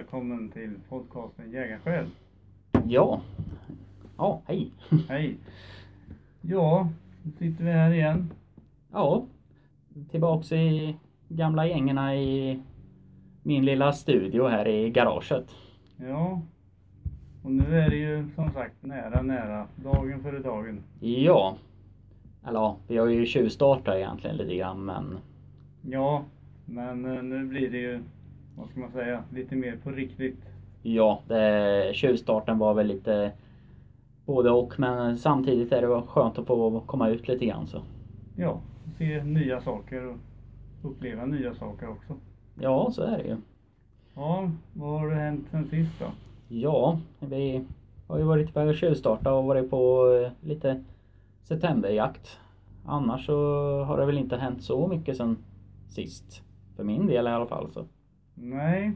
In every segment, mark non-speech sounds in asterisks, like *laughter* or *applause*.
Välkommen till podcasten Jägarsjäl. Ja. Ja, hej. Hej. Ja, nu sitter vi här igen. Ja. Tillbaks i gamla gängerna i min lilla studio här i garaget. Ja. Och nu är det ju som sagt nära, nära. Dagen före dagen. Ja. Eller ja, vi har ju tjuvstartat egentligen lite grann men Ja, men eh, nu blir det ju, vad ska man säga, lite mer på riktigt. ja, det, tjuvstarten var väl lite både och men samtidigt är det skönt att få komma ut lite grann så. Ja, se nya saker och uppleva nya saker också. Ja, så är det ju. Ja, vad har det hänt sen sist då? Ja, vi har ju varit iväg och tjuvstartat och varit på eh, lite septemberjakt. Annars så har det väl inte hänt så mycket sen sist. För min del i alla fall så. Nej.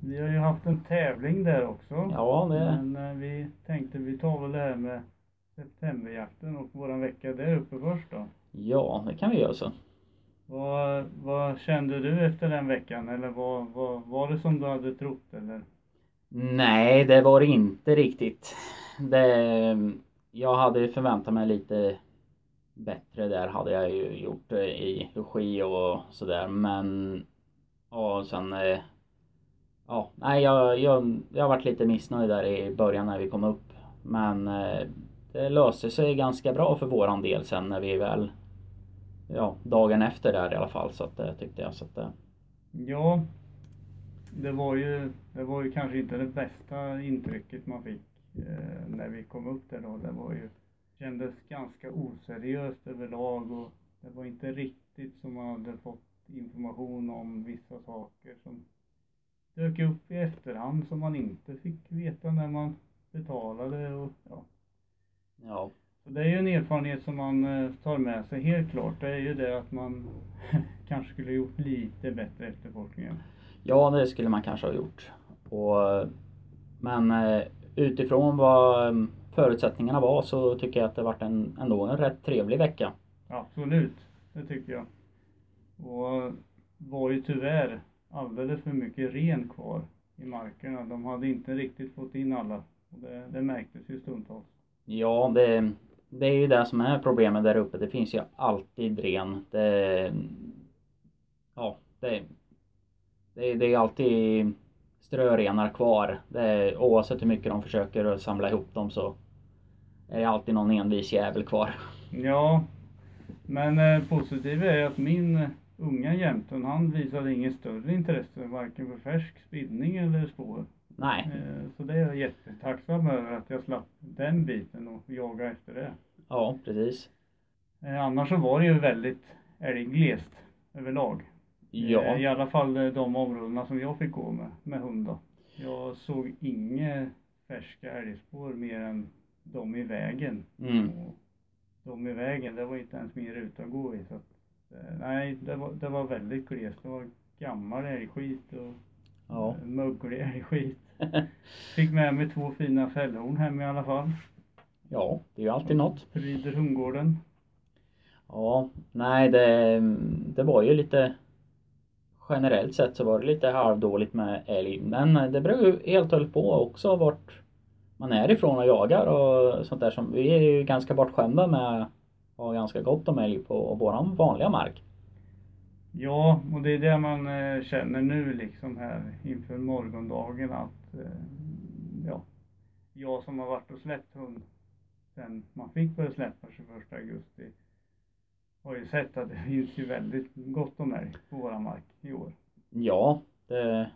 Vi har ju haft en tävling där också. Ja, det, Men eh, vi tänkte vi tar väl det här med septemberjakten och våran vecka där uppe först då. ja, det kan vi göra så. Vad, vad kände du efter den veckan? Eller vad, vad, var det som du hade trott eller? Nej, det var det inte riktigt. Det, jag hade förväntat mig lite bättre där hade jag ju gjort eh, i regi och sådär men och sen eh, ja, nej jag, jag, jag varit lite missnöjd där i början när vi kom upp. Men eh, det löste sig ganska bra för våran del sen när vi väl ja, dagen efter där i alla fall. Så att det tyckte jag. Så att det, Ja, det var ju, det var ju kanske inte det bästa intrycket man fick eh, när vi kom upp där då. Det var ju, kändes ganska oseriöst överlag och det var inte riktigt som man hade fått information om vissa saker som dök upp i efterhand som man inte fick veta när man betalade och ja. ja Så det är ju en erfarenhet som man eh, tar med sig helt klart. Det är ju det att man *laughs* kanske skulle gjort lite bättre efterforskningar. Ja, det skulle man kanske ha gjort. Och, men eh, utifrån vad eh, förutsättningarna var så tycker jag att det varit en, ändå en rätt trevlig vecka. Absolut, det tycker jag. Och var ju tyvärr alldeles för mycket ren kvar i markerna. De hade inte riktigt fått in alla. Och det, det märktes ju stundtals. Ja, det, det är ju det som är problemet där uppe. Det finns ju alltid ren. Det, ja, det, det, det är alltid strörenar kvar. Det, oavsett hur mycket de försöker att samla ihop dem så är det alltid någon envis jävel kvar. Ja, men eh, positivt är att min unga jämten, han visade inget större intresse varken för färsk spillning eller spår. Nej, Eh, så det är jag jättetacksam över att jag slapp den biten och jaga efter det. ja precis. Eh, annars så var det ju väldigt älgglest överlag. Ja. Eh, I alla fall de områdena som jag fick gå med, med hund då. Jag såg inga färska älgspår mer än de i vägen. Mm. Och de i vägen, det var inte ens min ruta att gå i. Så nej, det var, det var väldigt glest. Det var gammal älgskit och Ja. eh, möglig älgskit. *laughs* Fick med mig två fina fällhorn hem i alla fall. ja, det är ju alltid något. Pryder hundgården. Ja, nej det, det var ju lite generellt sett så var det lite halvdåligt med älg. Men det beror ju helt och hållet på också vart man är ifrån och jagar och sånt där. Som, vi är ju ganska bortskämda med att ha ganska gott om älg på våran vanliga mark. Ja, och det är det man eh, känner nu liksom här inför morgondagen att eh, ja, jag som har varit och släppt hund sen man fick börja släppa 21 augusti har ju sett att det *laughs* finns ju väldigt gott om älg på våra mark i år. Ja, det,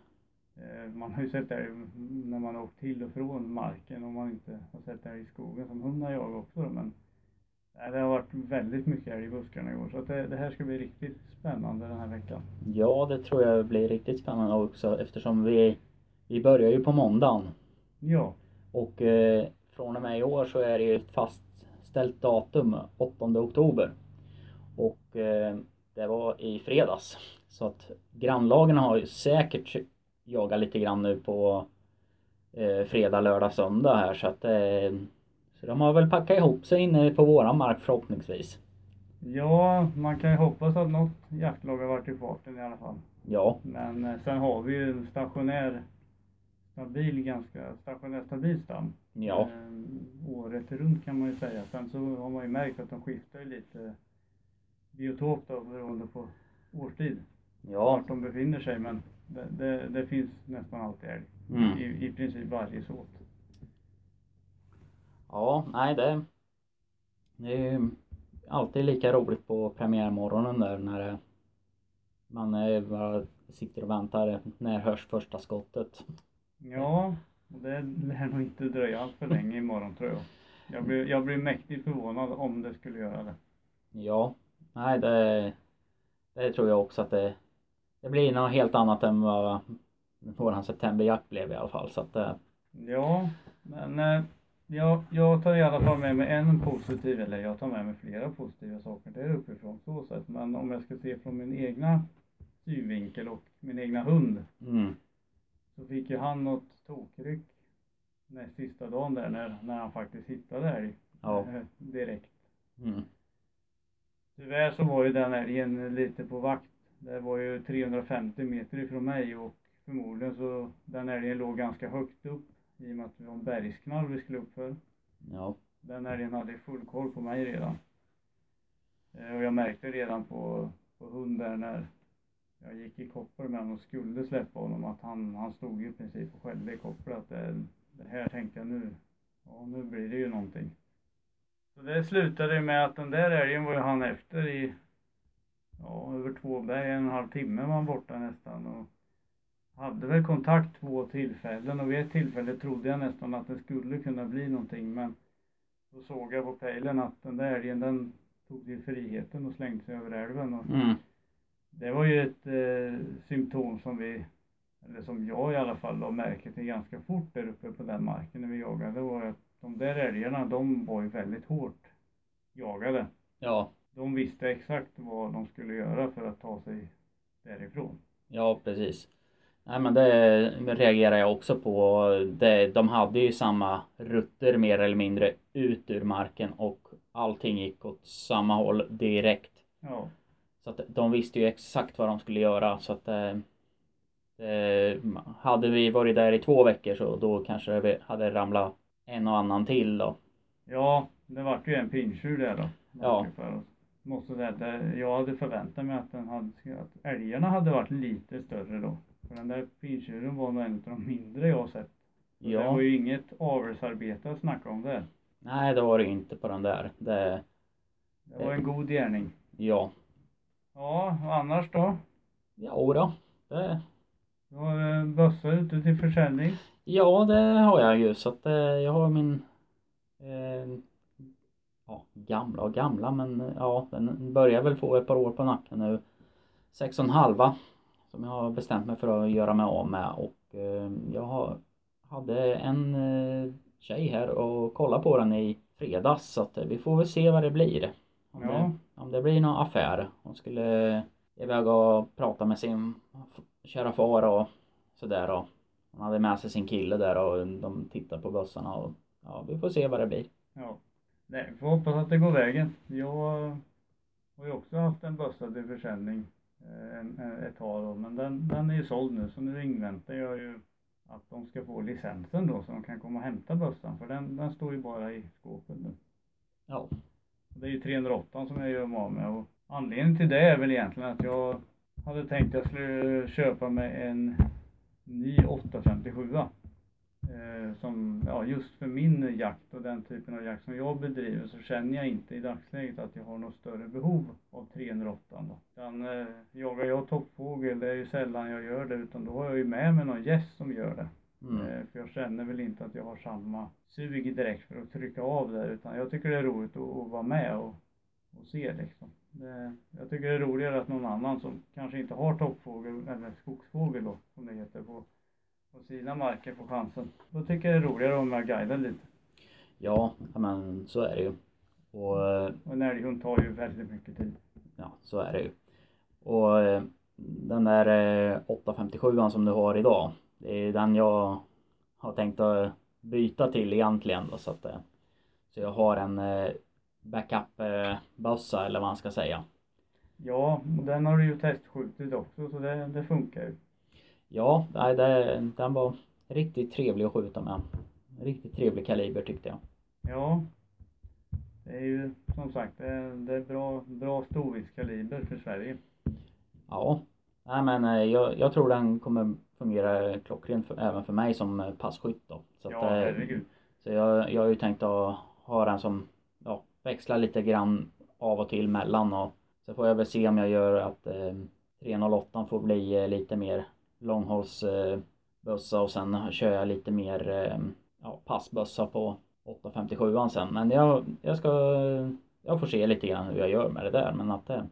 Eh, Man har ju sett älg när man har åkt till och från marken och man inte har sett älg i skogen som hund har jag också då, men det har varit väldigt mycket älg i buskarna i år så att det, det här ska bli riktigt spännande den här veckan. ja, det tror jag blir riktigt spännande också eftersom vi, vi börjar ju på måndagen. Ja, Och eh, från och med i år så är det ju ett fastställt datum, 8 oktober. Och eh, det var i fredags. Så att grannlagen har ju säkert jagat lite grann nu på eh, fredag, lördag, söndag här så att eh, så de har väl packat ihop sig inne på våran mark förhoppningsvis. Ja, man kan ju hoppas att något jaktlag har varit i farten i alla fall. Ja, Men eh, sen har vi ju en stationär, stabil, ganska stationär stabil stam. ja, Eh, året runt kan man ju säga. Sen så har man ju märkt att de skiftar lite biotop då beroende på årstid. ja, Vart de befinner sig men det, det, det finns nästan alltid älg. mm. I, I princip varje såt. Ja, nej det, det är ju alltid lika roligt på premiärmorgonen där när det, man bara sitter och väntar när hörs första skottet. Ja, det lär nog inte dröja allt för länge imorgon tror jag. Jag blir, jag blir mäktigt förvånad om det skulle göra det. Ja, nej det, det tror jag också att det, det blir något helt annat än vad våran septemberjakt blev i alla fall så att eh, Ja, men eh, jag, jag tar i alla fall med mig en positiv, eller jag tar med mig flera positiva saker där uppifrån så sätt. Men om jag ska se från min egna synvinkel och min egna hund mm, så fick ju han något tokryck näst sista dagen där när, när han faktiskt hittade älg ja, eh, direkt. mm, Tyvärr så var ju den älgen lite på vakt. Det var ju 350 meter ifrån mig och förmodligen så den älgen låg ganska högt upp i och med att det var en bergsknall vi skulle upp för. ja, Den älgen hade full koll på mig redan. Eh, Och jag märkte redan på, på hund där när jag gick i koppel med honom och skulle släppa honom att han, han stod ju i princip och skällde i koppel att det, det här tänkte jag nu, ja nu blir det ju någonting. Så det slutade med att den där älgen var ju han efter i, ja över två berg, en och en halv timme var han borta nästan och hade väl kontakt två tillfällen och vid ett tillfälle trodde jag nästan att det skulle kunna bli någonting men då såg jag på pejlen att den där älgen den tog till friheten och slängde sig över älven och mm, det var ju ett eh, symptom som vi, eller som jag i alla fall la märke till ganska fort där uppe på den marken när vi jagade. Var att de där älgarna, de var ju väldigt hårt jagade. ja, De visste exakt vad de skulle göra för att ta sig därifrån. ja precis. Nej men det reagerar jag också på. Det, de hade ju samma rutter mer eller mindre ut ur marken och allting gick åt samma håll direkt. Ja, Så att de visste ju exakt vad de skulle göra så att eh, eh, hade vi varit där i två veckor så då kanske det hade ramlat en och annan till då. ja det vart ju en pinntjur där då. Ja. Måste säga att det, jag hade förväntat mig att, den hade, att älgarna hade varit lite större då. För den där pinntjuren var nog en av de mindre jag sett. Det Ja, var ju inget avelsarbete att snacka om det. nej det var det inte på den där. Det, Det var en god gärning. ja, Ja, och annars då? ja då. Det, Du har en bössa ute till försäljning. ja det har jag ju så att eh, jag har min eh, ja, gamla och gamla men eh, ja den börjar väl få ett par år på nacken nu. Sex och en halva som jag har bestämt mig för att göra mig av med och eh, jag har, hade en eh, tjej här och kollade på den i fredags så att eh, vi får väl se vad det blir. Om, Ja. det, om det blir någon affär. Hon skulle iväg och prata med sin kära far och sådär och hon hade med sig sin kille där och de tittar på bussarna och ja, vi får se vad det blir. Ja. Nej, vi får hoppas att det går vägen. Jag har ju också haft en bössa till försäljning en, en, ett tag då, men den, den är ju såld nu så nu inväntar jag ju att de ska få licensen då så de kan komma och hämta bössan för den, den står ju bara i skåpet nu. Ja, Det är ju 308 som jag gör mig av med. Och anledningen till det är väl egentligen att jag hade tänkt att jag skulle köpa mig en ny 857 eh, som, ja just för min jakt och den typen av jakt som jag bedriver så känner jag inte i dagsläget att jag har något större behov av 308 då. Utan eh, jagar jag toppfågel, det är ju sällan jag gör det utan då har jag ju med mig någon gäst som gör det. mm. Eh, För jag känner väl inte att jag har samma sug direkt för att trycka av där utan jag tycker det är roligt att, att vara med och, och se liksom. Det, jag tycker det är roligare att någon annan som kanske inte har toppfågel eller skogsfågel då som det heter på, på sina marker får chansen. Då tycker jag det är roligare om jag guidar lite. ja men så är det ju. Och eh, Och en älghund tar ju väldigt mycket tid. ja, så är det ju. Och eh, den där eh, 857 som du har idag, det är den jag har tänkt att byta till egentligen då, så att eh, så jag har en eh, backup-bössa eller vad man ska säga. Ja, och den har du ju testskjutit också så det, det funkar ju. Ja, nej, det, den var riktigt trevlig att skjuta med. Riktigt trevlig kaliber tyckte jag. Ja. Det är ju som sagt, det är, det är bra, bra storviktskaliber för Sverige. Ja. Nej men eh, jag, jag tror den kommer fungera klockrent för, även för mig som eh, passkytt då. Så Ja, att, eh, herregud. Så jag, jag har ju tänkt att ha den som, ja, växla lite grann av och till mellan och så får jag väl se om jag gör att eh, 308 får bli lite mer långhållsbössa bössa och sen kör jag lite mer eh, ja, passbössa på 857 sen. Men jag, jag ska, jag får se lite grann hur jag gör med det där. Men att det..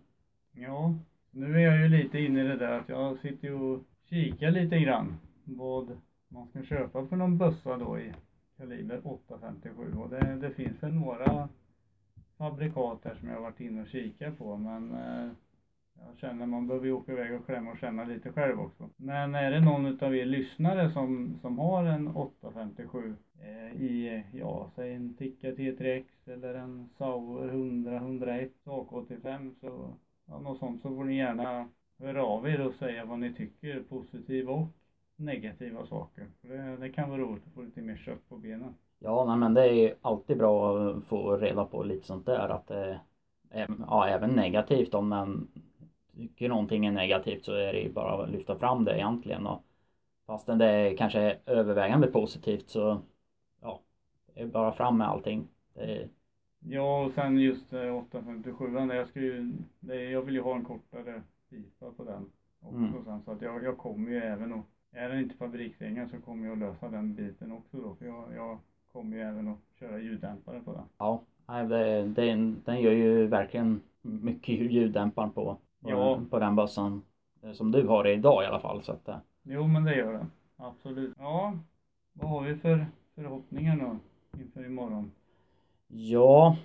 Ja, nu är jag ju lite inne i det där att jag sitter och kikar lite grann vad man ska köpa för någon bössa då i kaliber 857 och det, det finns väl några fabrikat där som jag varit inne och kikat på. Men eh, jag känner man behöver ju åka iväg och klämma och känna lite själv också. Men är det någon utav er lyssnare som, som har en 857 eh, i, ja, säg en Tikka T3X eller en Sauer 100, 101, AK85 så, ja, något sånt så får ni gärna höra av er och säga vad ni tycker, positiva och negativa saker. För det, det kan vara roligt att få lite mer kött på benen. Ja, nej, men det är ju alltid bra att få reda på lite sånt där att eh, ja, även negativt om men tycker någonting är negativt så är det ju bara att lyfta fram det egentligen och fastän det är kanske övervägande positivt så ja, det är bara fram med allting. Det, Ja, och sen just eh, 857 där jag ska ju, jag vill ju ha en kortare pipa på den också Mm. sen så att jag, jag kommer ju även att, är den inte fabriksringad så kommer jag att lösa den biten också då för jag, jag kommer ju även att köra ljuddämpare på den. ja, det, det, den gör ju verkligen mycket ljuddämparen på, Ja. på den bössan eh, som du har idag i alla fall så att eh, Jo men det gör den, absolut. Ja, vad har vi för förhoppningar då inför imorgon? Ja,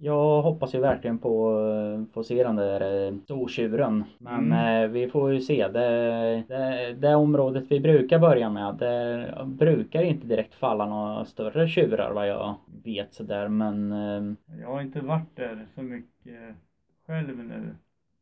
jag hoppas ju verkligen på att få se den där eh, stortjuren. Men Mm. eh, vi får ju se. Det, det, det området vi brukar börja med, det brukar inte direkt falla några större tjurar vad jag vet sådär. Men eh, Jag har inte varit där så mycket själv nu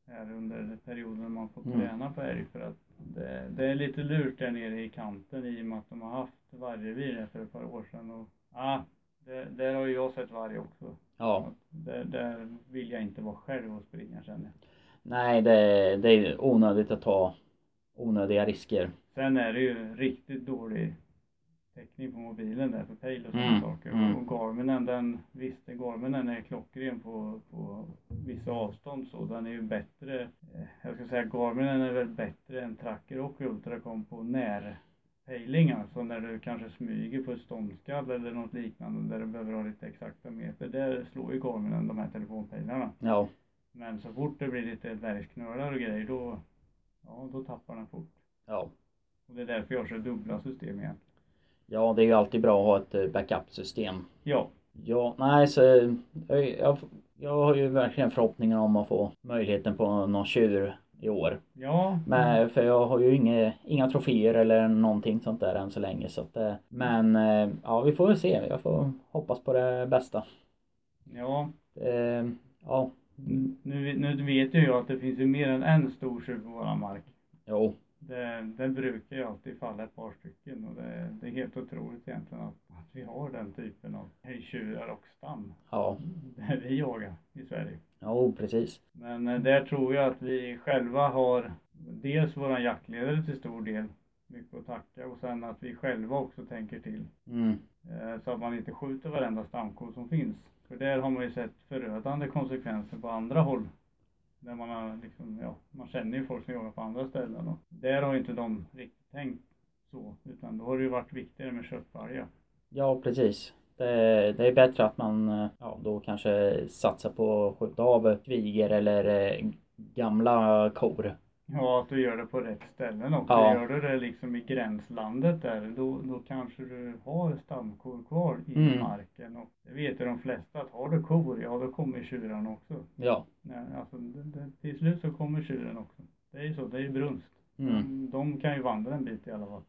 här under perioden man får Mm. träna på älg för att det, det är lite lurt där nere i kanten i och med att de har haft vargrevir här för ett par år sedan och ja, det, där har ju jag sett varg också. ja, Där, där vill jag inte vara själv och springa känner jag. nej det, det är onödigt att ta onödiga risker. Sen är det ju riktigt dålig täckning på mobilen där för pejl och sådana Mm, saker. mm. Och Garminen den, visst Garminen är klockren på, på vissa avstånd så den är ju bättre, eh, jag ska säga Garminen är väl bättre än Tracker och Ultracom på närpejling alltså när du kanske smyger på ett ståndskall eller något liknande där du behöver ha lite exakta meter. Där slår ju Garminen de här telefonpejlarna. Ja, Men så fort det blir lite bergsknölar och grejer då, ja då tappar den fort. ja. Och det är därför jag kör dubbla system igen. Ja, det är ju alltid bra att ha ett eh, backup-system. Ja, Ja, nej så jag, jag, jag har ju verkligen förhoppningar om att få möjligheten på någon tjur i år. ja, Men, för jag har ju inga, inga troféer eller någonting sånt där än så länge så att, eh, Men eh, ja, vi får väl se. Jag får hoppas på det bästa. ja. Eh, Ja, Nu, nu vet ju jag att det finns ju mer än en stor tjuv på våran mark. jo, Det, det brukar ju alltid falla ett par stycken och det, det är helt otroligt egentligen att, att vi har den typen av tjurar och stam ja, där vi jagar i Sverige. jo precis. Men eh, där tror jag att vi själva har dels våran jaktledare till stor del mycket att tacka och sen att vi själva också tänker till. Mm, Eh, Så att man inte skjuter varenda stamko som finns. För där har man ju sett förödande konsekvenser på andra håll. Där man har liksom, ja, man känner ju folk som jagar på andra ställen och där har inte de riktigt tänkt så. Utan då har det ju varit viktigare med köttvargar. ja precis. Det, det är bättre att man ja, då kanske satsar på att skjuta av kvigor eller eh, gamla kor. Ja, att du gör det på rätt ställen också. Ja. Gör du det liksom i gränslandet där, då, då kanske du har stamkor kvar i Mm. marken. Och det vet ju de flesta att har du kor, ja då kommer tjuren också. Ja. Nej, alltså, det, det, till slut så kommer tjuren också. Det är ju så, det är ju brunst. Mm. De, kan ju vandra en bit i alla fall.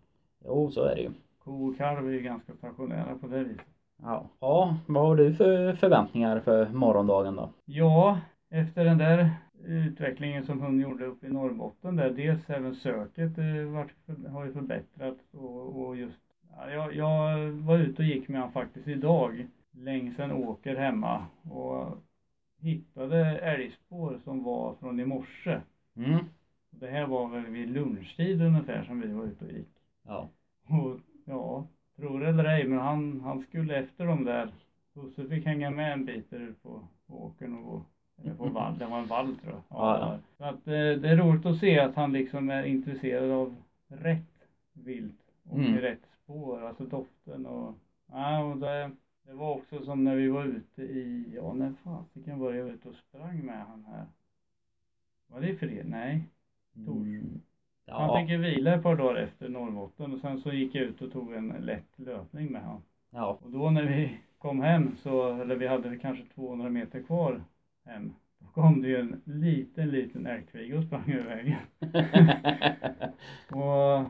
Jo, så är det ju. Ko och kalv är ju ganska stationära på det viset. Ja. ja, vad har du för förväntningar för morgondagen då? Ja, efter den där utvecklingen som hon gjorde uppe i Norrbotten där, dels även söket eh, vart, har ju förbättrats och, och just, ja, jag, jag var ute och gick med honom faktiskt idag längs en åker hemma och hittade älgspår som var från i morse. Mm. Det här var väl vid lunchtid ungefär som vi var ute och gick. Ja. Och ja, tror det eller ej, men han, han skulle efter dem där. Husse fick hänga med en bit där på, på åkern och på vall, det var en vall tror jag. Ja, ja. Så att eh, det är roligt att se att han liksom är intresserad av rätt vilt och Mm. rätt spår, alltså doften och ja, och det, det var också som när vi var ute i, ja när fasiken var jag ute och sprang med han här. Var det i fred? Nej. Tors. Mm. Han Ja. fick ju vila ett par dagar efter Norrbotten och sen så gick jag ut och tog en lätt löpning med honom. Ja. Och då när vi kom hem så, eller vi hade kanske 200 meter kvar då kom det ju en liten, liten älgkviga och sprang över vägen. *laughs* Och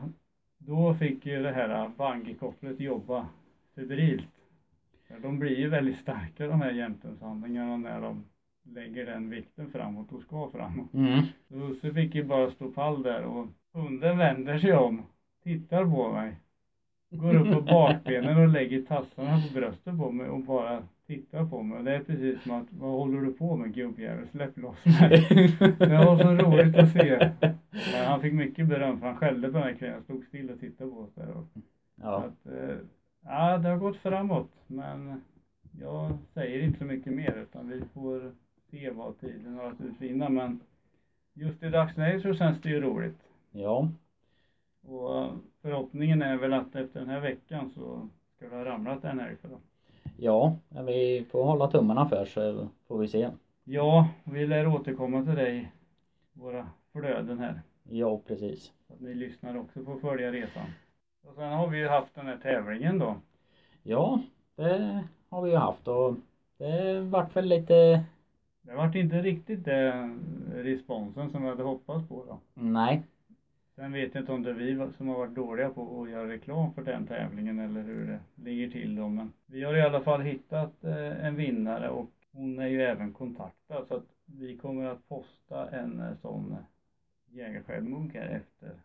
då fick ju det här bungee-kopplet jobba febrilt. De blir ju väldigt starka de här jämtensandlingarna när de lägger den vikten framåt och ska framåt. Mm. Så Husse fick ju bara stå pall där och hunden vänder sig om, tittar på mig, går upp på bakbenen och lägger tassarna på bröstet på mig och bara tittar på mig. Och det är precis som att, vad håller du på med gubbjävel, släpp loss *laughs* mig. Det var så roligt att se. Men han fick mycket beröm för han skällde på den här kvinnan, stod still och tittade på oss där. Och, Ja. att, eh, ja, det har gått framåt men jag säger inte så mycket mer utan vi får se vad tiden har att utvinna. Men just i dagsläget så känns det ju roligt. Ja. Och förhoppningen är väl att efter den här veckan så ska det ha ramlat en älg för dem. Ja, vi får hålla tummarna för så får vi se. Ja, vi lär återkomma till dig, våra flöden här. Ja, precis. Så att ni lyssnar också får följa resan. Och sen har vi ju haft den här tävlingen då. Ja, det har vi ju haft och det vart väl lite, Det vart inte riktigt den responsen som vi hade hoppats på då. nej. Sen vet jag inte om det är vi som har varit dåliga på att göra reklam för den tävlingen eller hur det ligger till då. Men vi har i alla fall hittat eh, en vinnare och hon är ju även kontaktad så att vi kommer att posta en eh, sån jägarsjälvmugg här efter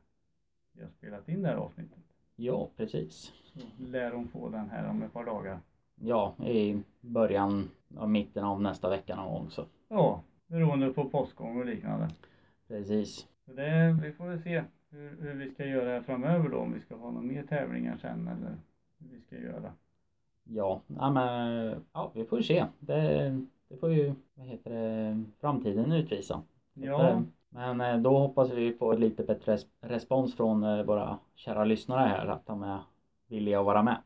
vi har spelat in det här avsnittet. Ja, precis. Så lär hon få den här om ett par dagar. Ja, i början av mitten av nästa vecka någon gång så. Ja, beroende på postgång och liknande. Precis. Så det, vi får väl se hur, hur vi ska göra här framöver då, om vi ska ha några mer tävlingar sen eller hur vi ska göra. Ja, ja men ja, vi får se. Det, det får ju, vad heter det, framtiden utvisa. Ja, Men eh, då hoppas vi på lite bättre res- respons från eh, våra kära lyssnare här att de är villiga att vara med.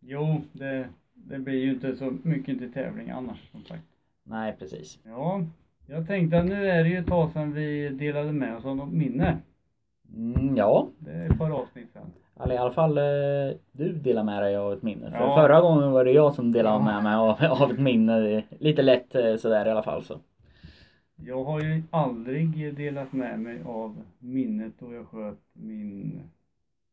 jo, det, det blir ju inte så mycket till tävling annars som sagt. Nej, precis. Ja, jag tänkte att nu är det ju ett tag sedan vi delade med oss av något minne. Mm, ja, Det är ett par avsnitt sedan. eller i alla fall eh, du delar med dig av ett minne. För Ja. förra gången var det jag som delade Ja. med mig av, av ett minne. Lite lätt eh, sådär i alla fall så. Jag har ju aldrig delat med mig av minnet då jag sköt min,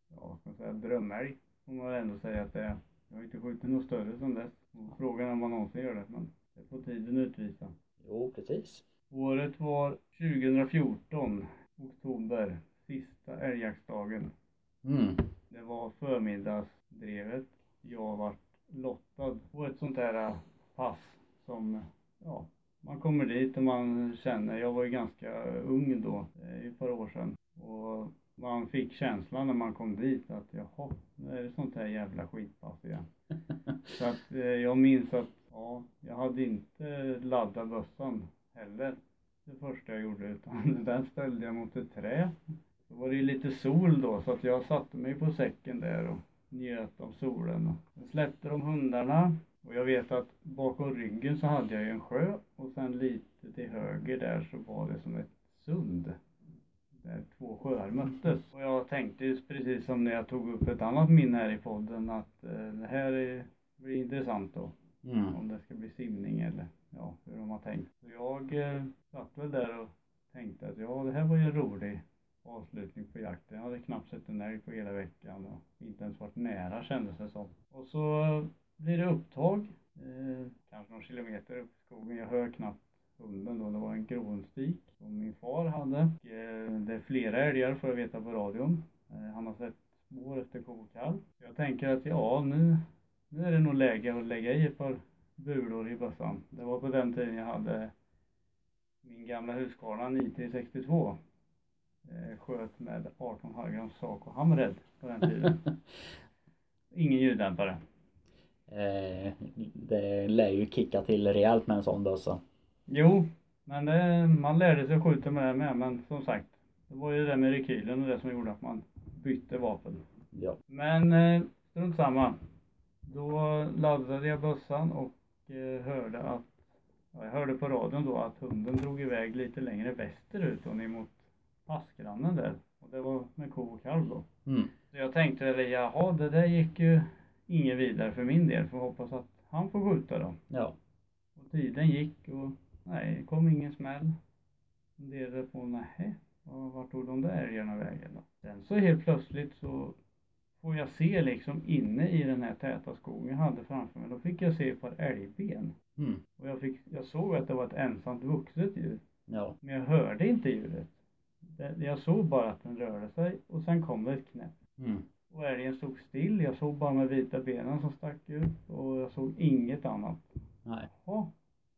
ja ska man säga, drömälg. Får man ändå säga att det är. Jag har inte skjutit något större sedan dess. Och Frågan är om man någonsin gör det, men det får tiden utvisa. Jo, precis. Året var 2014, oktober, sista älgjaktsdagen. Mm. Det var förmiddagsdrevet. Jag var lottad på ett sånt där äh, pass som, ja, man kommer dit och man känner, jag var ju ganska ung då, är ju ett par år sedan. Och man fick känslan när man kom dit att jaha, nu är det sånt här jävla skitpass igen. *laughs* Så att eh, jag minns att, ja, jag hade inte laddat bössan heller det första jag gjorde utan *laughs* den ställde jag mot ett trä. Så var det ju lite sol då så att jag satte mig på säcken där och njöt av solen. Sen släppte de hundarna och jag vet att bakom ryggen så hade jag ju en sjö och sen lite till höger där så var det som ett sund. Där två sjöar möttes. Och jag tänkte precis som när jag tog upp ett annat minne här i podden att eh, det här är, blir intressant då. Mm. Om det ska bli simning eller ja, hur de har tänkt. Så jag eh, satt väl där och tänkte att ja, det här var ju en rolig avslutning på jakten. Jag hade knappt sett en älg på hela veckan och inte ens varit nära kändes det som. Och så blir det upptag. Eh, kanske någon kilometer upp i skogen. Jag hör knappt hunden då. Det var en gråenstik som min far hade. Och, eh, det är flera älgar får jag veta på radion. Eh, han har sett spår efter ko och kalv. Jag tänker att ja, nu, nu är det nog läge att lägga i ett par bulor i bössan. Det var på den tiden jag hade min gamla Husqvarna 962 eh, sköt med 18 grams Saco Hamred på den tiden. *laughs* Ingen ljuddämpare. Eh, det lär ju kicka till rejält med en sån bössa. Jo, men det, man lärde sig att skjuta med det med. Men som sagt, det var ju det med rekylen och det som gjorde att man bytte vapen. Ja. Men eh, strunt samma. Då laddade jag bössan och eh, hörde att ja, jag hörde på radion då att hunden drog iväg lite längre västerut och ner mot passgrannen där. Och det var med ko och kalv då. Mm. Så jag tänkte, eller jaha, det där gick ju inget vidare för min del. Får hoppas att han får skjuta då. Ja. Och tiden gick och nej, det kom ingen smäll. Funderade på, nej, vart tog de där älgarna vägen då? Sen så helt plötsligt så får jag se liksom inne i den här täta skogen jag hade framför mig. Då fick jag se ett par älgben. Mm. Och jag, fick, jag såg att det var ett ensamt vuxet djur. Ja. Men jag hörde inte djuret. Det, jag såg bara att den rörde sig och sen kom det ett knäpp. Mm. Och älgen stod still. Jag såg bara de vita benen som stack ut och jag såg inget annat. Nej. Jaha.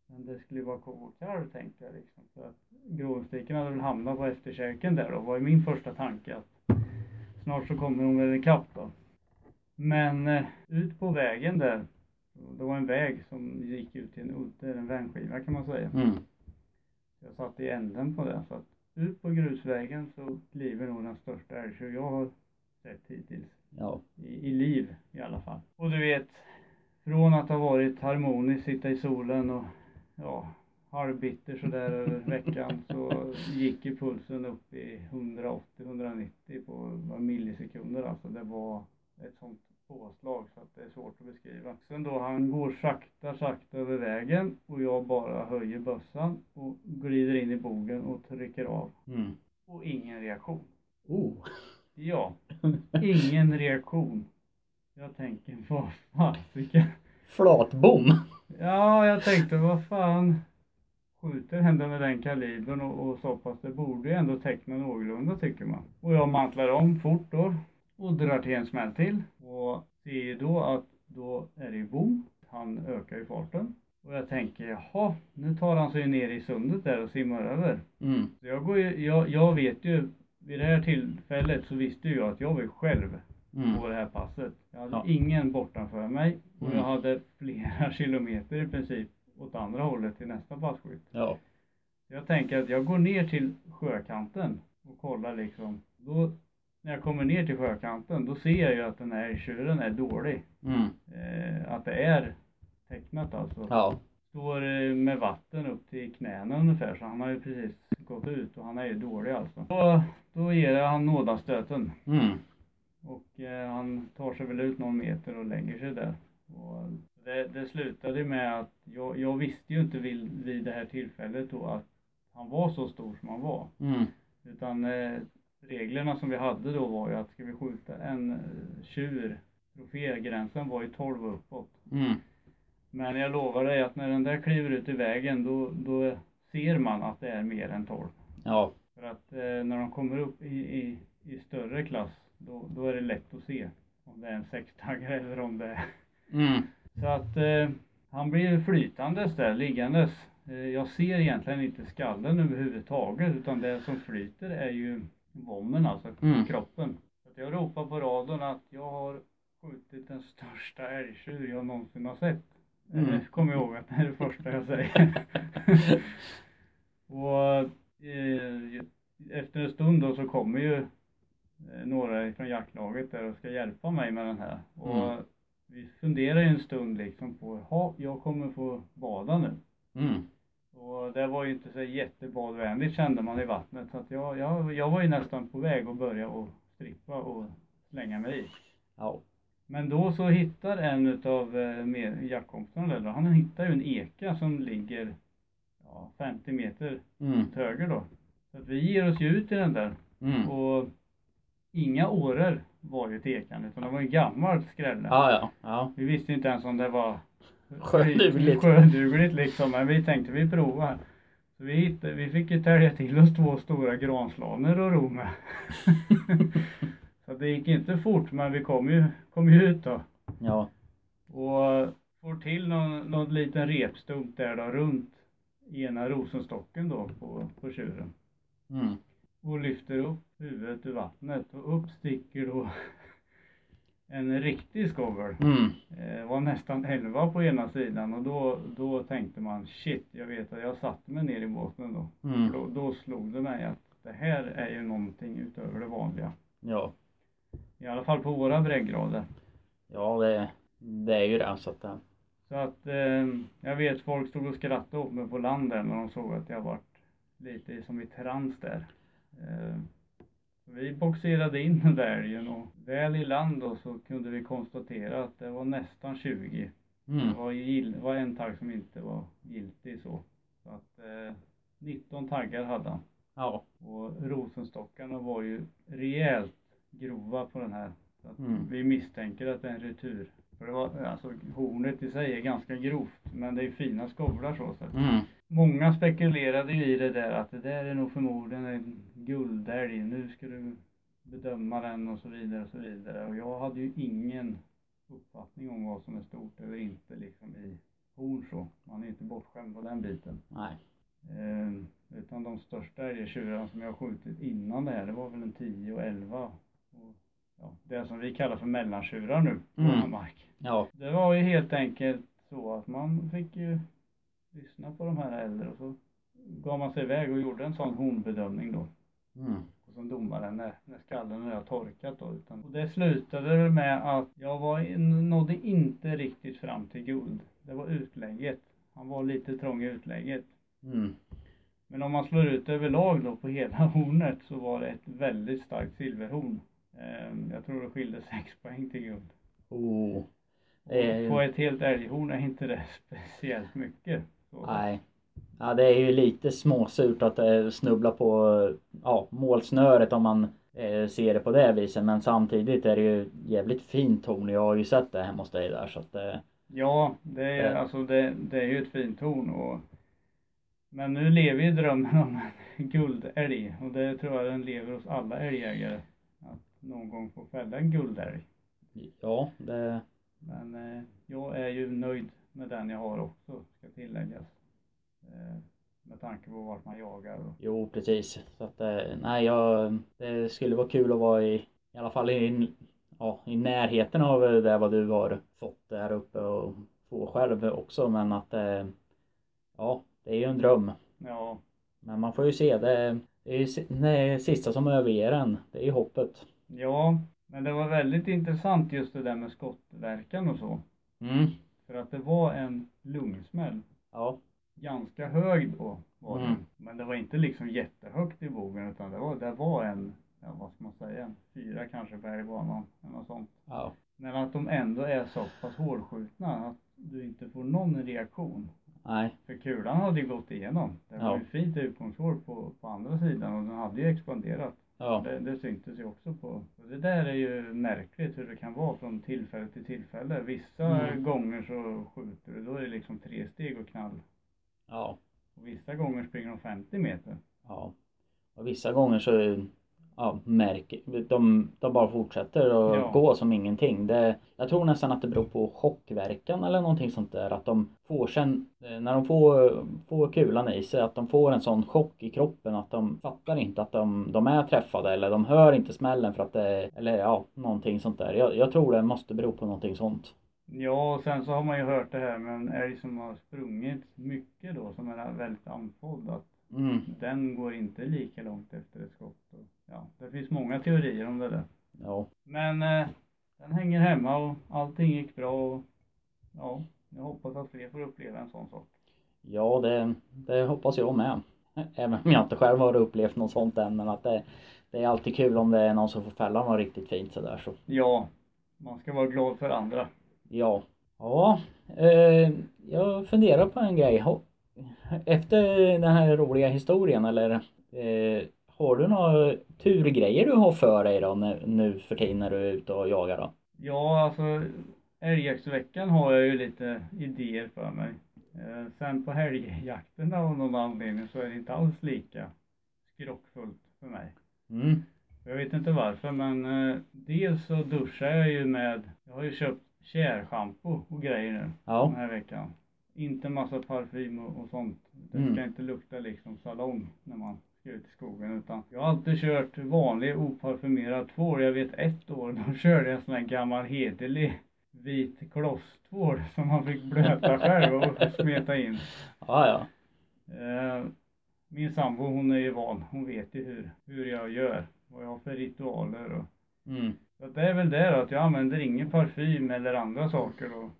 Men det skulle ju vara ko och kalv tänkte jag liksom. Så att gråstiken hade väl hamnat på efterkälken där då. var ju min första tanke att snart så kommer hon väl ikapp då. Men eh, ut på vägen där. Det var en väg som gick ut till en udde, en vändskiva kan man säga. Mm. Jag satt i änden på det. Så att ut på grusvägen så kliver nog den största älgtjur jag har sett hittills. Ja. I, I liv i alla fall. Och du vet, från att ha varit harmonisk, sitta i solen och ja, halvbitter sådär över veckan så gick ju pulsen upp i 180-190 på millisekunder alltså. Det var ett sånt påslag så att det är svårt att beskriva. Sen då han går sakta, sakta över vägen och jag bara höjer bössan och glider in i bogen och trycker av. Mm. Och ingen reaktion. Oh. Ja, ingen reaktion. Jag tänker, *laughs* vad fasiken. Flatbom. Ja, jag tänkte, vad fan skjuter händer med den kalibern och, och så pass. Det borde ju ändå teckna någorlunda tycker man. Och jag mantlar om fort då och drar till en smäll till och ser då att då är det ju bom. Han ökar ju farten. Och jag tänker, jaha, nu tar han sig ner i sundet där och simmar över. Mm. Så jag går ju, jag, jag vet ju, vid det här tillfället så visste ju jag att jag var ju själv Mm. på det här passet. Jag hade Ja. ingen bortanför mig och Mm. jag hade flera *laughs* kilometer i princip åt andra hållet till nästa passkytt. Ja. Jag tänker att jag går ner till sjökanten och kollar liksom. Då, när jag kommer ner till sjökanten, då ser jag ju att den här älgtjuren är dålig. Mm. Eh, att det är tecknat alltså. Ja. Står eh, med vatten upp till knäna ungefär, så han har ju precis gått ut och han är ju dålig alltså. Då, då ger jag han nådastöten. Mm. Och eh, han tar sig väl ut någon meter och lägger sig där. Och det, det slutade med att jag, jag visste ju inte vid, vid det här tillfället då att han var så stor som han var. Mm. Utan eh, reglerna som vi hade då var ju att ska vi skjuta en eh, tjur, trofégränsen var ju 12 och uppåt. Mm. Men jag lovar dig att när den där kliver ut i vägen då, då ser man att det är mer än 12. Ja. För att eh, när de kommer upp i, i, i större klass då, då är det lätt att se om det är en sextaggare eller om det är Mm. Så att eh, han blir flytandes där, liggandes. Eh, jag ser egentligen inte skallen överhuvudtaget utan det som flyter är ju vommen alltså, Mm. kroppen. Så jag ropar på radion att jag har skjutit den största älgtjur jag någonsin har sett. Mm. Mm. *laughs* Kommer jag ihåg att det är det första jag säger. *laughs* och eh, efter en stund då så kommer ju eh, några från jaktlaget där och ska hjälpa mig med den här. Och Mm. vi funderar ju en stund liksom på, ja, jag kommer få bada nu. Mm. Och det var ju inte så jättebadvänligt kände man i vattnet. Så att jag, jag, jag var ju nästan på väg att börja och strippa och slänga mig i. Ja. Men då så hittar en utav eh, jaktkompisarna där, han hittar ju en eka som ligger ja, 50 meter Mm. åt höger då. Så att vi ger oss ju ut i den där Mm. och inga åror var ju ett ekan utan det var en gammal skrälle. Ja, ja, ja. Vi visste inte ens om det var Sjödugligt. sjödugligt liksom men vi tänkte vi provar. Vi, hittade, vi fick ju tälja till oss två stora granslaner och ro med. *laughs* så det gick inte fort men vi kom ju, kom ju ut då. Ja. Och får till någon, någon liten repstump där då runt ena rosenstocken då på, på tjuren. Mm. Och lyfter upp huvudet ur vattnet och upp sticker då en riktig skovel. Mm. Det var nästan 11 på ena sidan och då, då tänkte man shit, jag vet att jag satte mig ner i båten då. Mm. Då, då slog det mig att det här är ju någonting utöver det vanliga. Ja. I alla fall på våra breddgrader. Ja, det, det är ju det så att eh, Så att eh, jag vet folk stod och skrattade åt mig på land där när de såg att jag varit lite som i trans där. Eh, vi boxerade in den där älgen och väl i land då så kunde vi konstatera att det var nästan 20. mm. Det var, gill, det var en tagg som inte var giltig så. Så att eh, 19 taggar hade han. Ja. Och rosenstockarna var ju rejält grova på den här. Så att Mm. Vi misstänker att det är en retur. För det var, alltså hornet i sig är ganska grovt men det är fina skovlar så. så. Mm. Många spekulerade ju i det där att det där är nog förmodligen en guldälg. Nu ska du bedöma den och så vidare och så vidare. Och jag hade ju ingen uppfattning om vad som är stort eller inte liksom i horn så. Man är inte bortskämd på den biten. Nej. Eh, utan de största älgtjurarna som jag skjutit innan det här, det var väl en 10 och 11. Och, ja, det som vi kallar för mellantjurar nu på mm. mark. Ja. Det var ju helt enkelt så att man fick ju lyssna på de här äldre och så gav man sig iväg och gjorde en sån hornbedömning då. Mm. Och som domaren när, när skallen har torkat då. Utan, och det slutade väl med att jag var, nådde inte riktigt fram till guld. Det var utlägget. Han var lite trång i utlägget. Mm. Men om man slår ut överlag då på hela *laughs* hornet så var det ett väldigt starkt silverhorn. Ehm, Jag tror det skilde 6 *laughs* poäng till guld. Oh. Och på ett helt älghorn är inte det *laughs* speciellt mycket. Nej. Ja, det är ju lite småsurt att eh, snubbla på ja, målsnöret om man eh, ser det på det viset. Men samtidigt är det ju jävligt fint torn. Jag har ju sett det hemma hos dig där så att eh, Ja, det är, alltså det, det är ju ett fint horn och men nu lever ju drömmen om en *laughs* guldälg och det tror jag den lever hos alla älgjägare. Att någon gång få fälla en guldälg. ja, det, Men jag är ju nöjd med den jag har också, ska tilläggas. Eh, med tanke på vart man jagar. Och, jo precis. Så att eh, nej, jag, det skulle vara kul att vara i, i alla fall i, ja, i närheten av det vad du har fått där uppe och få själv också. Men att eh, ja, det är ju en dröm. ja, Men man får ju se. Det, det är ju det sista som överger en. Det är ju hoppet. ja, men det var väldigt intressant just det där med skottverkan och så. Mm. För att det var en lungsmäll. Ja. ganska hög då var Mm. den. Men det var inte liksom jättehögt i bågen utan det var, det var en, ja vad ska man säga, fyra kanske bergbanan eller något sånt. Ja. Men att de ändå är så pass hårdskjutna att du inte får någon reaktion. Nej. För kulan hade ju gått igenom. Det var Ja. ju fint utgångshål på, på andra sidan och den hade ju expanderat. Ja. Det, det syntes ju också på. Och det där är ju märkligt hur det kan vara från tillfälle till tillfälle. Vissa Mm. gånger så skjuter du, då är det liksom tre steg och knall. Ja. Och vissa gånger springer de 50 meter. Ja. Och vissa gånger så ja, märker de, de bara fortsätter att Ja. gå som ingenting. Det, jag tror nästan att det beror på chockverkan eller någonting sånt där. Att de får sen, eh, när de får, får kulan i sig, att de får en sån chock i kroppen att de fattar inte att de, de är träffade eller de hör inte smällen för att det, eller ja, någonting sånt där. Jag, jag tror det måste bero på någonting sånt. Ja, och sen så har man ju hört det här med en älg som har sprungit mycket då, som är väldigt andfådd. Att Mm. den går inte lika långt efter ett skott. Och, ja, det finns många teorier om det där. Ja. Men eh, den hänger hemma och allting gick bra och ja, jag hoppas att fler får uppleva en sån sak. Ja, det, det hoppas jag med. Även om jag inte själv har upplevt något sånt än. Men att det, det är alltid kul om det är någon som får fälla något riktigt fint sådär så. Ja, man ska vara glad för andra. Ja. Ja. Eh, jag funderar på en grej. Efter den här roliga historien eller eh, har du några turgrejer du har för dig då nu, nu för tiden när du är ute och jagar då? Ja, alltså älgjaktsveckan har jag ju lite idéer för mig. Eh, sen på helgjakten av någon anledning så är det inte alls lika skrockfullt för mig. Mm. Jag vet inte varför men eh, dels så duschar jag ju med, jag har ju köpt tjärschampo och grejer nu den Ja. här veckan. Inte massa parfym och, och sånt. Det Mm. ska inte lukta liksom salong när man ska ut i skogen utan jag har alltid kört vanlig oparfymerad tvål. Jag vet ett år då *laughs* körde jag en sån här gammal hederlig vit klosstvål som man fick blöta *laughs* själv och smeta in. Ja, ja. Eh, min sambo hon är ju van, hon vet ju hur, hur jag gör, vad jag har för ritualer och Mm. så det är väl det då, att jag använder ingen parfym eller andra saker då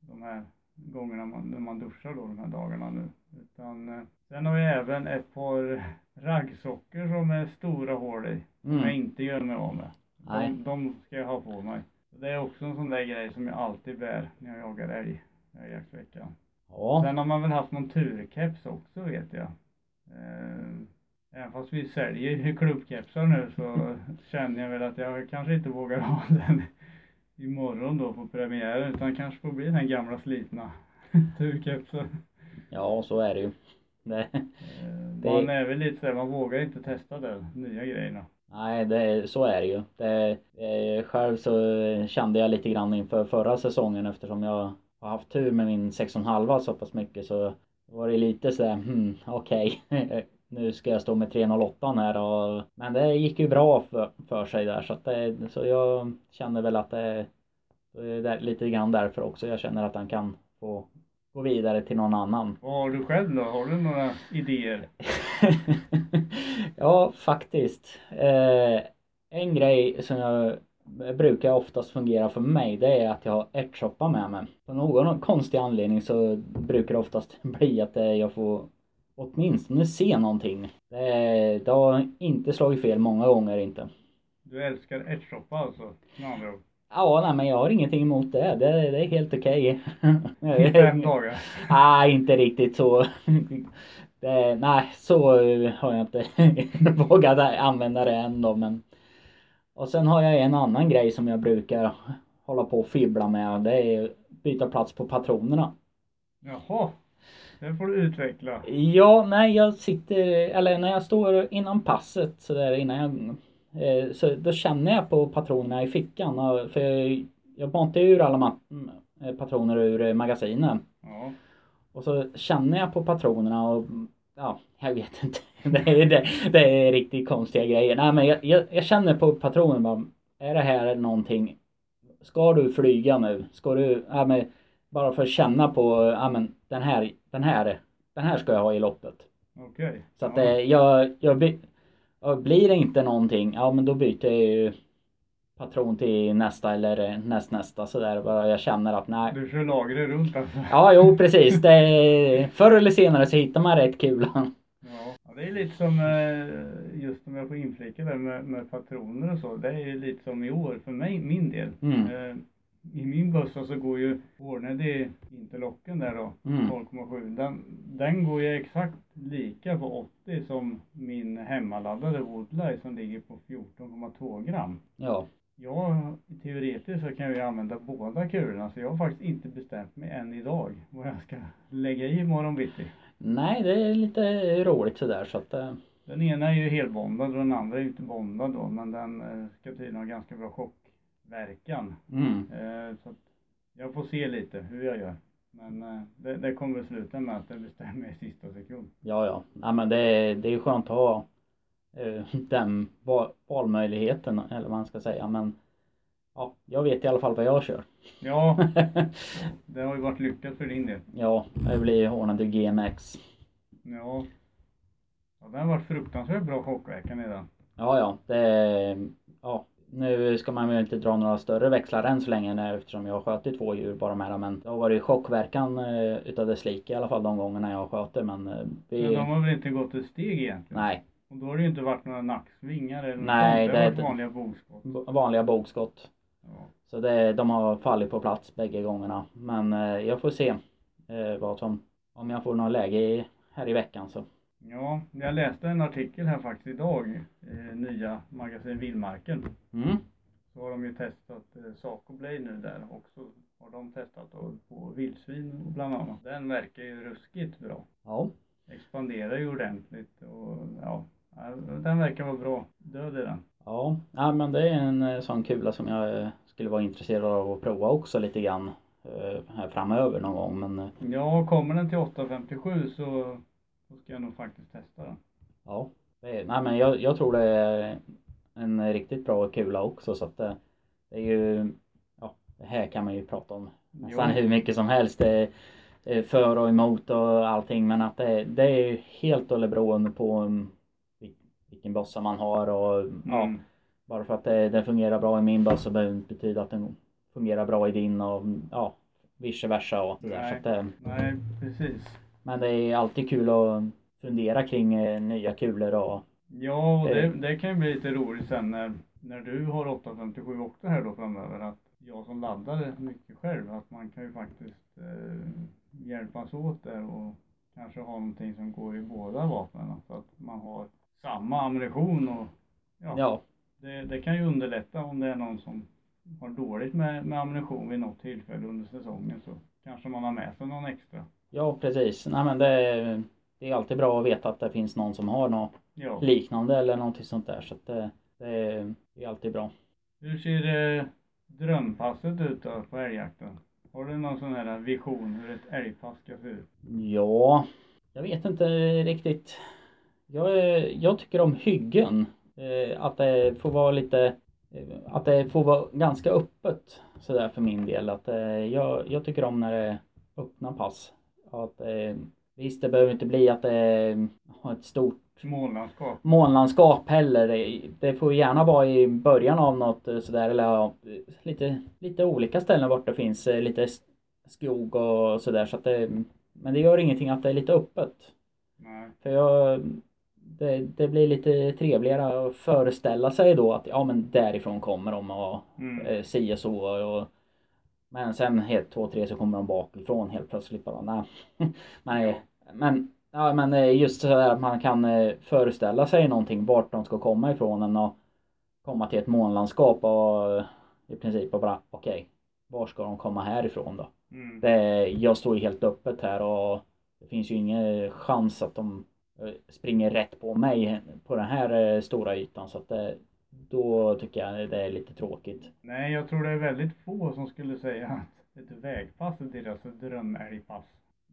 de här gångerna man, när man duschar då de här dagarna nu. Utan eh, sen har jag även ett par raggsockor som är stora hål i, som jag Mm. inte gör mig av med. Nej. De, de ska jag ha på mig. Det är också en sån där grej som jag alltid bär när jag jagar älg, älgjaktsveckan. Ja. Sen har man väl haft någon turkeps också vet jag. Eh, även fast vi säljer klubbkepsar nu så *laughs* känner jag väl att jag kanske inte vågar ha den imorgon då på premiären utan kanske får bli den gamla slitna *laughs* turkepsen. Ja, så är det ju. Det, Eh, Det- Man är väl lite såhär, man vågar inte testa de nya grejerna. nej, det, så är det ju. Det, eh, själv så kände jag lite grann inför förra säsongen eftersom jag har haft tur med min 6,5 så pass mycket så var det lite sådär, hmm, okej. *laughs* nu ska jag stå med 3,08 här och Men det gick ju bra för, för sig där så att det, så jag känner väl att det, det är lite grann därför också jag känner att han kan få gå vidare till någon annan. Vad har du själv då? Har du några idéer? *laughs* ja, faktiskt. Eh, en grej som jag brukar oftast fungera för mig det är att jag har ärtsoppa med mig. På någon konstig anledning så brukar det oftast *laughs* bli att jag får åtminstone se någonting. Det, det har inte slagit fel många gånger inte. Du älskar ärtsoppa alltså, med andra ord. Ja, nej men jag har ingenting emot det. Det, det är helt okej. *laughs* I fem dagar. Nej, inte riktigt så. Det, *laughs* nej, så har jag inte *laughs* vågat använda det än då men. Och sen har jag en annan grej som jag brukar hålla på och fibbla med. Det är byta plats på patronerna. Jaha, det får du utveckla. Ja, nej jag sitter, eller när jag står innan passet så där innan jag eh, så då känner jag på patronerna i fickan. och- För jag, jag matar ur alla ma- eh, patroner ur eh, magasinen. Ja. Och så känner jag på patronerna och ja, jag vet inte. *laughs* Det är, det, det är riktigt konstiga grejer. Nej men jag, jag, jag känner på patronen bara, är det här någonting, ska du flyga nu? Ska du, ja men bara för att känna på, ja men den här, den här, den här ska jag ha i loppet. Okej. Så att ja. eh, jag, jag, by- ja, blir det inte någonting, ja men då byter jag ju patron till nästa eller eh, nästnästa sådär. Bara jag känner att nej, Du kör lagret runt alltså? Ja, jo precis. Det, förr eller senare så hittar man rätt kulan. Ja. det är lite som, eh, just om jag får inflika där med, med patroner och så. Det är ju lite som i år för mig, min del. Mm. I min bössa så går ju Hornady interlocken där då, Mm. 12,7. Den, den går ju exakt lika på 80 som min hemmaladdade Woodley som ligger på 14,2 gram. Ja. Ja, teoretiskt så kan jag ju använda båda kulorna så jag har faktiskt inte bestämt mig än idag vad jag ska lägga i imorgon bitti. Nej, det är lite roligt sådär så att eh, Den ena är ju helbondad och den andra är ju inte bondad då men den eh, ska tydligen ha ganska bra chockverkan. mm. Eh, så jag får se lite hur jag gör. Men eh, det, det kommer att sluta med att det bestämmer i sista sekund. Ja, ja. Nej, men det, är- det är skönt att ha eh, *laughs* den va- valmöjligheten eller vad man ska säga men ja, jag vet i alla fall vad jag kör. Ja, *laughs* det har ju varit lyckat för din del. ja, det blir Hornady GMX. Ja. ja den har varit fruktansvärt bra chockverkan i den. Ja, ja, det ja, nu ska man väl inte dra några större växlar än så länge när- eftersom jag har skjutit två djur bara med det, men det har varit chockverkan eh, utav dess like i alla fall de gångerna jag har skjutit men eh, vi, Men de har väl inte gått ett steg egentligen? nej, Och då har det ju inte varit några nacksvingar eller något Nej, sånt. Det har varit vanliga bogskott. vanliga bogskott. Ja. Så det, de har fallit på plats bägge gångerna. Men eh, jag får se eh, vad som, om jag får något läge i, här i veckan så. Ja, jag läste en artikel här faktiskt idag, eh, nya magasin Vildmarken. Mm. Så har de ju testat eh, Saco Blade nu där också. Har de testat på vildsvin bland annat. Den verkar ju ruskigt bra. Ja. Expanderar ju ordentligt och ja, ja, den verkar vara bra. Död är den. Ja, ja men det är en eh, sån kula som jag eh, skulle vara intresserad av att prova också lite grann eh, här framöver någon gång men eh, Ja, kommer den till 857 så, så ska jag nog faktiskt testa den. ja. Nej men jag, jag tror det är en riktigt bra kula också så att det, det är ju Ja, det här kan man ju prata om nästan Jo. hur mycket som helst. Det är för och emot och allting men att det, det är ju helt och beroende på vil- vilken bossa man har och ja, Mm. bara för att det, det fungerar bra i min boss så behöver det inte betyda att den fungerar bra i din och ja, vice versa och sådär. Så Nej. att, det, Nej, precis. Men det är alltid kul att fundera kring eh, nya kulor och Ja, och det, det kan ju bli lite roligt sen när, när du har 857 också här då framöver. Att jag som laddar mycket själv, att man kan ju faktiskt eh, hjälpas åt där och kanske ha någonting som går i båda vapnen. Så att man har samma ammunition och ja, ja, Det, det kan ju underlätta om det är någon som har dåligt med, med ammunition vid något tillfälle under säsongen så kanske man har med sig någon extra. Ja precis. Nej men det, är- det är alltid bra att veta att det finns någon som har något Ja. liknande eller någonting sånt där så att det, det, är, det är alltid bra. Hur ser eh, drömpasset ut då på älgjakten? Har du någon sån här vision hur ett älgpass ska se ut? Ja, jag vet inte riktigt. Jag, jag tycker om hyggen. Eh, att det får vara lite, eh, att det får vara ganska öppet sådär för min del. Att eh, jag, jag tycker om när det är öppna pass. Att, eh, visst, det behöver inte bli att det har ett stort månlandskap heller. Det- får gärna vara i början av något eh, sådär eller lite, lite olika ställen vart det finns eh, lite skog och sådär så att det, men det gör ingenting att det är lite öppet. Nej. För jag, det, det blir lite trevligare att föreställa sig då att ja men därifrån kommer de och Mm. eh, si och så och men sen helt två, tre så kommer de bakifrån helt plötsligt bara nej. *laughs* men, men, ja, men eh, just så där att man kan eh, föreställa sig någonting vart de ska komma ifrån än och komma till ett månlandskap och eh, i princip och bara okej, var ska de komma härifrån då? Mm. Det, jag står ju helt öppet här och det finns ju ingen chans att de springer rätt på mig på den här stora ytan så att det, då tycker jag det är lite tråkigt. Nej, jag tror det är väldigt få som skulle säga att ett vägpass är deras drömälgpass.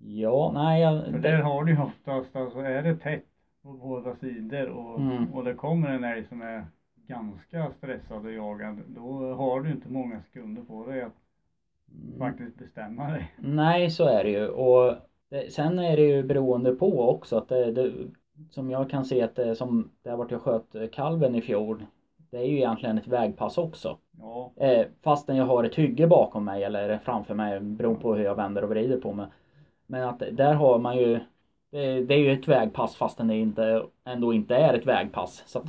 Ja, nej, jag, För där har du ju oftast, alltså är det tätt på båda sidor och, Mm. och det kommer en älg som är ganska stressad och jagad, då har du inte många sekunder på dig att Mm. faktiskt bestämma dig. Nej, så är det ju. Och det, sen är det ju beroende på också att det, det som jag kan se att det som där vart jag sköt kalven i fjol. Det är ju egentligen ett vägpass också. Ja, Eh, fastän jag har ett hygge bakom mig eller framför mig beroende på hur jag vänder och vrider på mig. Men att där har man ju det, det är ju ett vägpass fastän det inte, ändå inte är ett vägpass. Så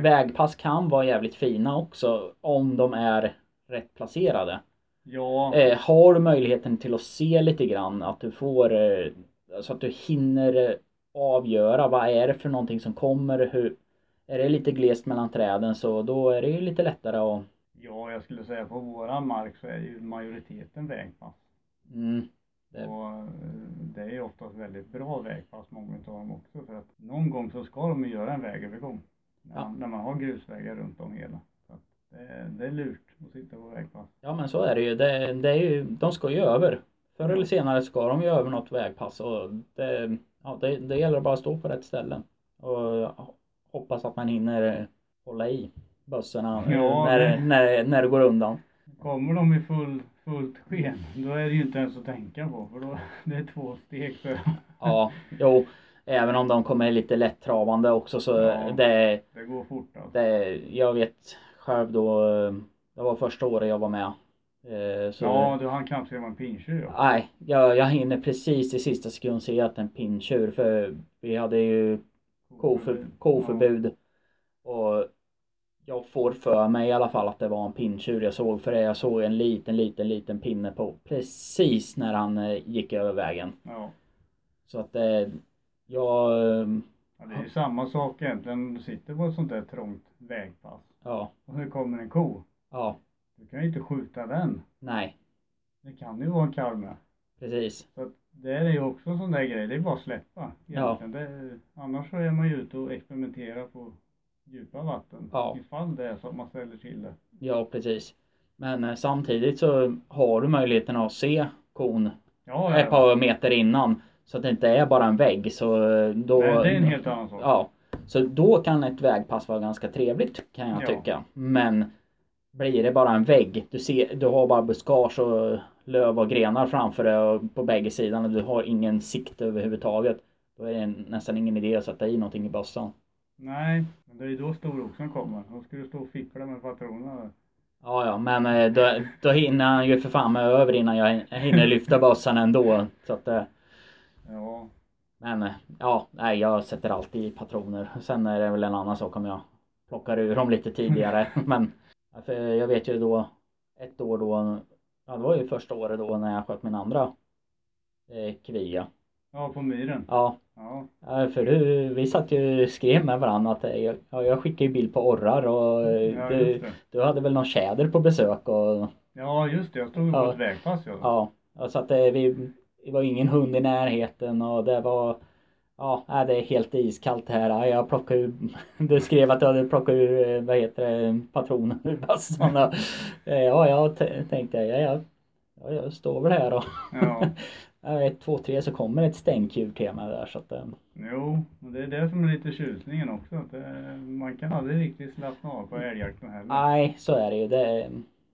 vägpass kan vara jävligt fina också om de är rätt placerade. Ja, Eh, har du möjligheten till att se lite grann att du får eh, så att du hinner eh, avgöra vad är det för någonting som kommer. Hur, är det lite glest mellan träden så då är det ju lite lättare att ja, jag skulle säga på våran mark så är ju majoriteten vägpass. mm, Det- Och eh, det är ju oftast väldigt bra vägpass, många av dem också. För att någon gång så ska de ju göra en vägövergång. När, Ja. när man har grusvägar runt om hela. Så det, är- det är lurt att sitta på vägpass. Ja men så är det ju. Det, det är ju de ska ju över. Förr eller senare ska de ju över något vägpass och det, ja, det, det gäller bara att stå på rätt ställen. Och hoppas att man hinner hålla i bössorna Ja, när, när, när det går undan. Kommer de i full, fullt sken, då är det ju inte ens att tänka på. För då, det är två steg för Ja, jo. Även om de kommer lite lätt travande också så Ja. det, det går fort alltså. det, jag vet själv då, det var första året jag var med. Eh, Så, Ja, du han kanske var en pinntjur. Nej, jag, jag hinner precis i sista sekund se att en pinntjur för vi hade ju koför, koförbud. Och jag får för mig i alla fall att det var en pinntjur jag såg för det jag såg en liten, liten, liten pinne på precis när han eh, gick över vägen. Ja. Så att det, Jag, ehm, Ja, det är ju samma sak egentligen om du sitter på ett sånt där trångt vägpass ja, och det kommer en ko. ja, Du kan ju inte skjuta den. nej, Det kan ju vara en kalv med. precis. Så det är ju också en sån där grej, det är bara att släppa. Ja. Det, annars så är man ju ute och experimenterar på djupa vatten. Ja. Ifall det är så att man ställer till det. Ja, precis. Men eh, samtidigt så har du möjligheten att se kon Ja, ett par meter innan. Så att det inte är bara en vägg. Så eh, då... Nej, det är en helt annan sak. Ja. Så då kan ett vägpass vara ganska trevligt kan jag Ja. tycka. Men blir det bara en vägg, du, ser, du har bara buskage och löv och grenar framför dig och på bägge sidorna och du har ingen sikt överhuvudtaget. Då är det nästan ingen idé att sätta i någonting i bössan. Nej, men det är ju då storoxen kommer. Då ska du stå och fippla med patronerna. Ja, ja, men eh, då, då hinner han ju för fan med över innan jag hinner lyfta bössan ändå. Så att, eh, Ja, men eh, ja, nej, jag sätter alltid i patroner. Sen är det väl en annan sak om jag plockar ur dem lite tidigare. *laughs* men för jag vet ju då ett år då, ja det var ju första året då när jag sköt min andra eh, kvia. ja på myren. Ja, Ja, för du, vi satt ju och skrev med varandra att eh, jag, ja, jag skickade ju bild på orrar och eh, ja du, du hade väl någon tjäder på besök och Ja, just det. Jag stod på Ja. ett vägpass. Ja. ja, så att det, vi, det var ingen hund i närheten och det var Ja, det är helt iskallt här. Ja, Jag plockade ur, *laughs* du skrev att du hade plockat ur, eh, vad heter det, patroner ur och, *laughs* eh, Ja, jag tänkte, ja, ja, ja, jag står väl här och *laughs* ja. ett, två, tre så kommer ett stänktjur till mig där så att eh, Jo, och det är det som är lite tjusningen också. Att det, man kan aldrig riktigt slappna av på älgjakten heller. Nej, så är det ju. Det,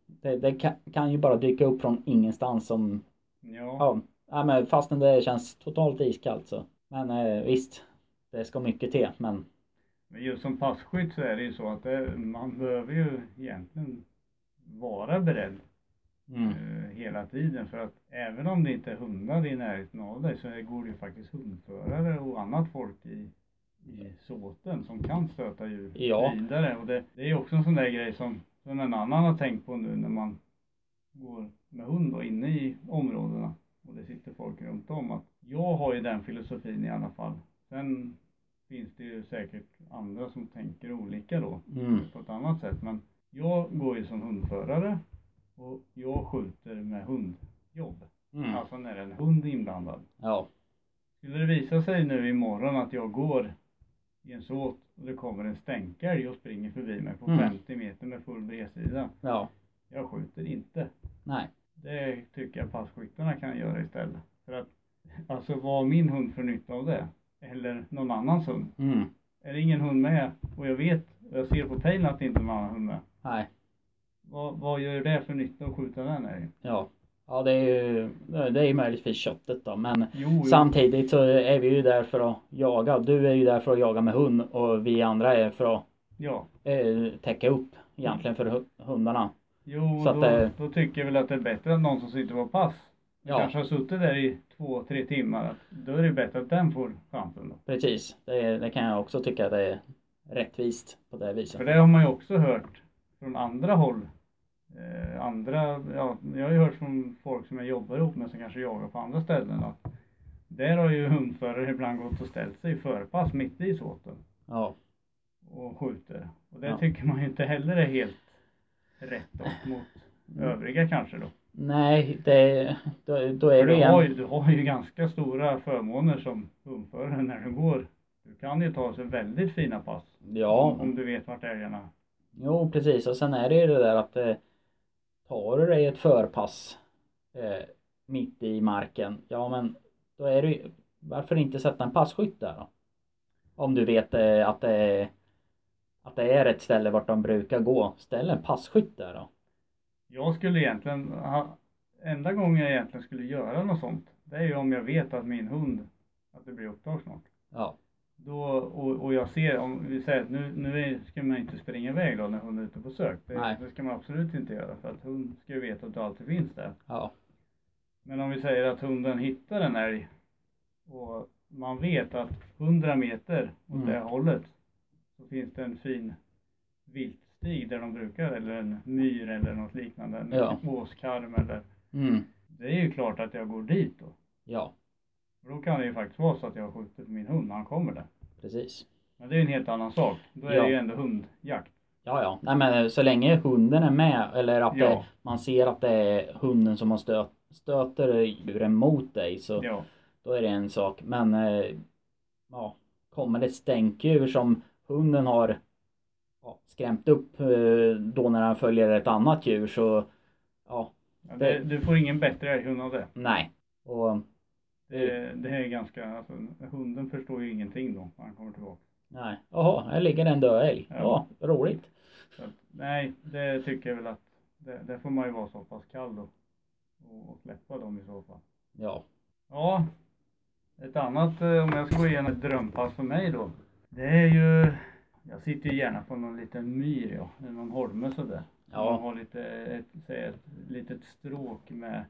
det, det kan, kan ju bara dyka upp från ingenstans som... Ja, Ja, ja men fastän det känns totalt iskallt så. Men eh, visst, det ska mycket till. Men men just som passkytt så är det ju så att det, man behöver ju egentligen vara beredd mm, eh, hela tiden. För att även om det inte är hundar i närheten av dig så går det ju faktiskt hundförare och annat folk i, i såten som kan stöta djur Ja. vidare. Och det, det är också en sån där grej som, som en annan har tänkt på nu när man går med hund då, inne i områdena och det sitter folk runt om. Att jag har ju den filosofin i alla fall. Sen finns det ju säkert andra som tänker olika då mm, på ett annat sätt. Men jag går ju som hundförare och jag skjuter med hundjobb. mm, Alltså när är en hund inblandad. ja, Skulle det visa sig nu imorgon att jag går i en såt och det kommer en stänkälg och springer förbi mig på Mm. 50 meter med full bredsida. ja, Jag skjuter inte. nej, Det tycker jag passkyttarna kan göra istället. För att alltså vad min hund för nytta av det? Eller någon annans hund? mm, Är det ingen hund med och jag vet och jag ser på pejlen att det inte är någon annan hund med. nej, Vad, vad gör det för nytta att skjuta den älgen? ja. Ja, det är ju, det är ju möjligtvis köttet då, men Jo, jo. samtidigt så är vi ju där för att jaga. Du är ju där för att jaga med hund och vi andra är för att Ja. eh, täcka upp egentligen för hu- hundarna. Jo, Så att då, det- då tycker jag väl att det är bättre att någon som sitter på pass Ja. kanske har suttit där i två, tre timmar. Då är det bättre att den får chansen då. Precis, det, det kan jag också tycka att det är rättvist på det För viset. det har man ju också hört från andra håll. Eh, andra, ja, jag har ju hört från folk som jag jobbar ihop med som kanske jagar på andra ställen att där har ju hundförare ibland gått och ställt sig i förpass mitt i såten Ja, och skjuter. Och det Ja. tycker man ju inte heller är helt rätt mot Mm. övriga kanske då. Nej, det, då, då är För det du har, ju, du har ju ganska stora förmåner som hundförare när du går. Du kan ju ta sig väldigt fina pass. Ja, Om du vet vart älgarna... jo precis och sen är det ju det där att eh, tar du dig ett förpass eh, mitt i marken, ja men då är det ju, varför inte sätta en passkytt där då? Om du vet eh, att det att det är ett ställe vart de brukar gå, ställ en passkytt där då. Jag skulle egentligen... Ha, enda gången jag egentligen skulle göra något sånt. Det är ju om jag vet att min hund... Att det blir upptag snart. Ja, Då, och, och jag ser, om vi säger att nu, nu ska man inte springa iväg då när hunden är ute på sök. Det, Nej. det ska man absolut inte göra för att hund ska ju veta att du alltid finns där. ja, Men om vi säger att hunden hittar en älg och man vet att 100 meter åt Mm. det hållet så finns det en fin viltstig där de brukar eller en myr eller något liknande. En Ja. åskarm eller. mm, Det är ju klart att jag går dit då. ja, För Då kan det ju faktiskt vara så att jag skjuter på min hund när han kommer där. Precis. Men det är en helt annan sak. Då är Ja. det ju ändå hundjakt. Ja, ja. Nej, men så länge hunden är med eller att Ja. det, man ser att det är hunden som har stö, stöter djuren mot dig så Ja. då är det en sak. Men eh, ja, kommer det ett stänkdjur som hunden har ja, skrämt upp eh, då när han följer ett annat djur så ja, Ja, det, du får ingen bättre älghund av det. nej. Och det. Det här är ganska, alltså hunden förstår ju ingenting då när han kommer tillbaka. nej, jaha, här ligger en död älg. Ja. Ja, roligt. Så nej, det tycker jag väl att det, det får man ju vara så pass kall då. Och, och släppa dem i så fall. Ja. Ja, ett annat, eh, om jag ska gå igenom ett drömpass för mig då. Det är ju, jag sitter ju gärna på någon liten myr ja, någon holme sådär. Ja. Man har lite, ett, säg ett litet stråk med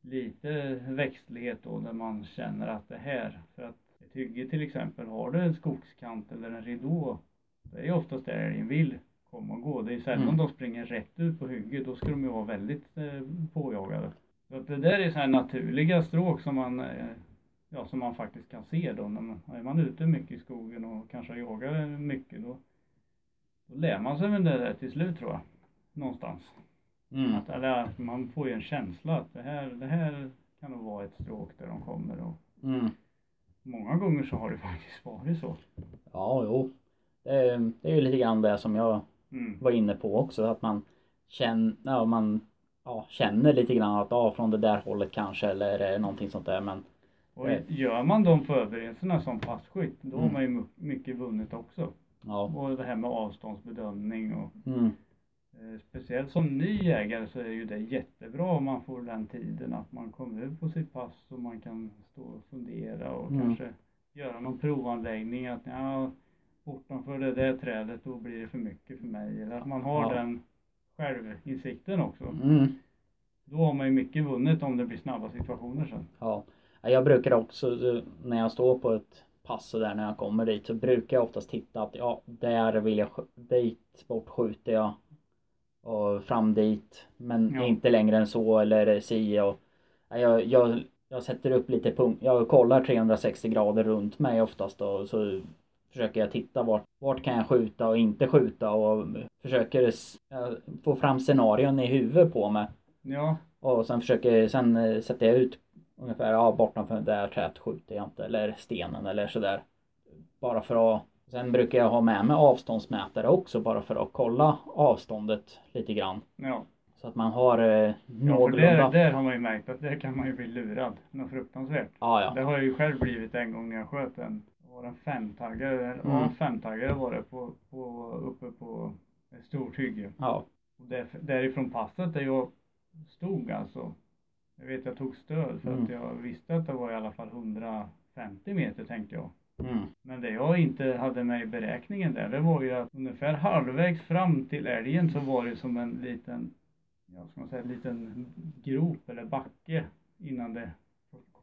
lite växtlighet då där man känner att det här, för att ett hygge till exempel, har du en skogskant eller en ridå, det är ju oftast där älgen vill komma och gå. Det är sällan Mm. de springer rätt ut på hygget, då ska de ju vara väldigt eh, påjagade. Så att det där är så här naturliga stråk som man, eh, ja, som man faktiskt kan se då. När man, är man ute mycket i skogen och kanske jagar mycket då, då lär man sig med det där till slut tror jag. Någonstans. Mm. Att, eller, man får ju en känsla att det här, det här kan nog vara ett stråk där de kommer och Mm. många gånger så har det *laughs* faktiskt varit så. Ja, jo. Det är, det är ju lite grann det som jag Mm. var inne på också att man känner, ja, man ja, känner lite grann att ja, från det där hållet kanske eller någonting sånt där men Och Nej. gör man de förberedelserna som passkytt, då har Mm. man ju my- mycket vunnet också. ja. Och det här med avståndsbedömning och Mm. Eh, Speciellt som ny jägare så är ju det jättebra om man får den tiden att man kommer ut på sitt pass och man kan stå och fundera och Mm. kanske göra någon provanläggning att ja, bortanför det där trädet då blir det för mycket för mig. Eller att man har Ja. den självinsikten också. Mm. Då har man ju mycket vunnet om det blir snabba situationer sen. Ja. Ja, Jag brukar också eh, när jag står på ett pass så där när jag kommer dit så brukar jag oftast titta att ja, där vill jag, dit bort skjuter jag. Och fram dit. Men Ja. inte längre än så eller si och ja, jag, jag, jag sätter upp lite punkt. Jag kollar 360 grader runt mig oftast och så försöker jag titta vart, vart kan jag skjuta och inte skjuta och försöker få fram scenarion i huvudet på mig. Ja, Och sen försöker, sen eh, sätter jag ut ungefär, ja bortanför där trädet skjuter jag inte eller stenen eller sådär. Bara för att, sen brukar jag ha med mig avståndsmätare också bara för att kolla avståndet lite grann. ja. Så att man har eh, ja för någorlunda. där, där har man ju märkt att där kan man ju bli lurad. Något fruktansvärt. Ja, ja. Det har jag ju själv blivit en gång när jag sköt en, var en femtaggare, Mm. ja, en femtaggare var det på, på, uppe på ett stort hygge. Ja. Och där, därifrån passet där jag stod alltså, jag vet jag tog stöd för Mm. att jag visste att det var i alla fall 150 meter tänkte jag. Mm. Men det jag inte hade med i beräkningen där, det var ju att ungefär halvvägs fram till älgen så var det som en liten, ja ska man säga, en liten grop eller backe innan det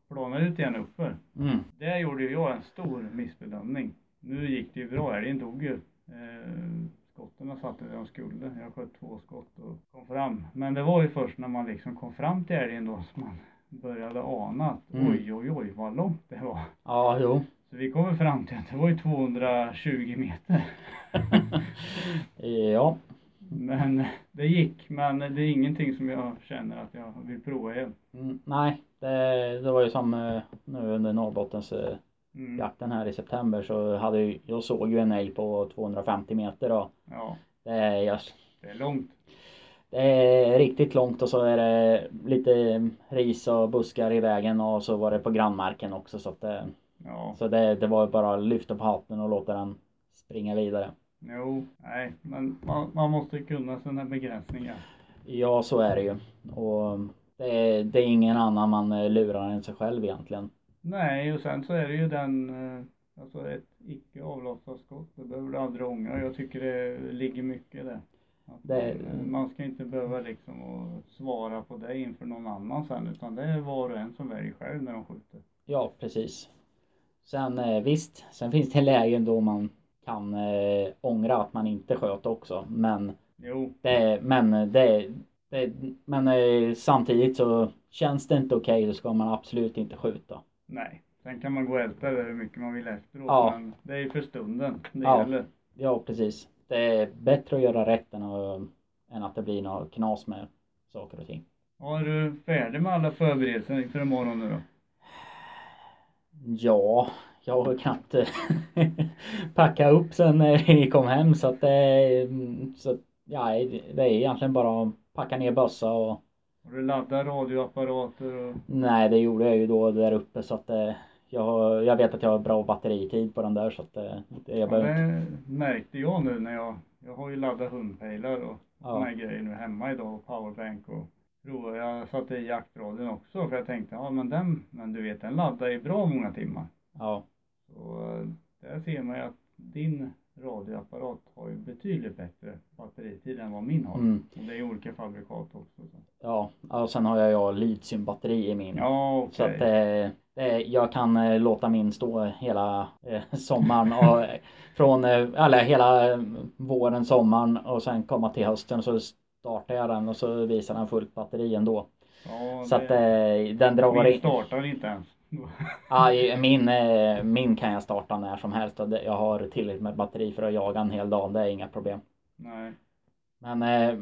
planade ut igen uppför. Mm. Där gjorde jag en stor missbedömning. Nu gick det ju bra, älgen dog ju. Eh, skotten satte där de skulle. Jag sköt två skott och kom fram. Men det var ju först när man liksom kom fram till älgen då som man började ana att Mm. oj, oj, oj vad långt det var. Ja, jo. Så vi kommer fram till att det var ju 220 meter. *laughs* ja. Men det gick, men det är ingenting som jag känner att jag vill prova igen. Mm. Nej, det, det var ju som nu under Norrbottens eh, Mm. jakten här i september så hade jag såg ju en älg på 250 meter och Ja, det är, jag, det är långt. det är riktigt långt och så är det lite ris och buskar i vägen och så var det på grannmarken också så att det, Ja, så det, det var bara att lyfta på hatten och låta den springa vidare. jo, nej, men man, man måste kunna sina begränsningar. Ja, så är det ju. Och det är, det är ingen annan man lurar än sig själv egentligen. Nej, och sen så är det ju den, eh, alltså ett icke avlossat skott, det behöver du aldrig ångra. Jag tycker det ligger mycket där. Att Det- man, man ska inte behöva liksom svara på det inför någon annan sen, utan det är var och en som väljer själv när de skjuter. Ja, precis. Sen eh, visst, sen finns det lägen då man kan eh, ångra att man inte sköt också. Men Jo, det, men det, det men eh, samtidigt så känns det inte okej så ska man absolut inte skjuta. Nej, Sen kan man gå och älta det hur mycket man vill efteråt. Ja. Men det är ju för stunden det Ja. gäller. Ja, precis. Det är bättre att göra rätt än, att, än att det blir något knas med saker och ting. Ja, är du färdig med alla förberedelser inför imorgon nu då? Ja, jag har *laughs* knappt packa upp sen när vi kom hem så att det, så, ja, det är egentligen bara att packa ner bössa och Har du laddat radioapparater och... nej det gjorde jag ju då där uppe så att det, jag, har- jag vet att jag har bra batteritid på den där så att det, det jag Ja, behöver inte. det märkte jag nu när jag... Jag har ju laddat hundpejlar och Ja, här grejer nu hemma idag och powerbank och. Jag satte i jaktradion också för jag tänkte ja men den, men du vet den laddar i bra många timmar. ja, Så eh, där ser man ju att din radioapparat har ju betydligt bättre batteritid än vad min har. mm, Och det är olika fabrikat också. Så. ja, och sen har jag ju litiumbatteri i min. Ja okej. Så att det, det, jag kan eh, låta min stå hela eh, sommaren och eh, *laughs* från, eh, eller hela eh, våren, sommaren och sen komma till hösten så startar jag den och så visar den fullt batteri ändå. ja, Så att eh, den drar in. startar inte ens. *laughs* Ja, min, eh, min kan jag starta när som helst och jag har tillräckligt med batteri för att jaga en hel dag. Det är inga problem. Nej. Men, eh,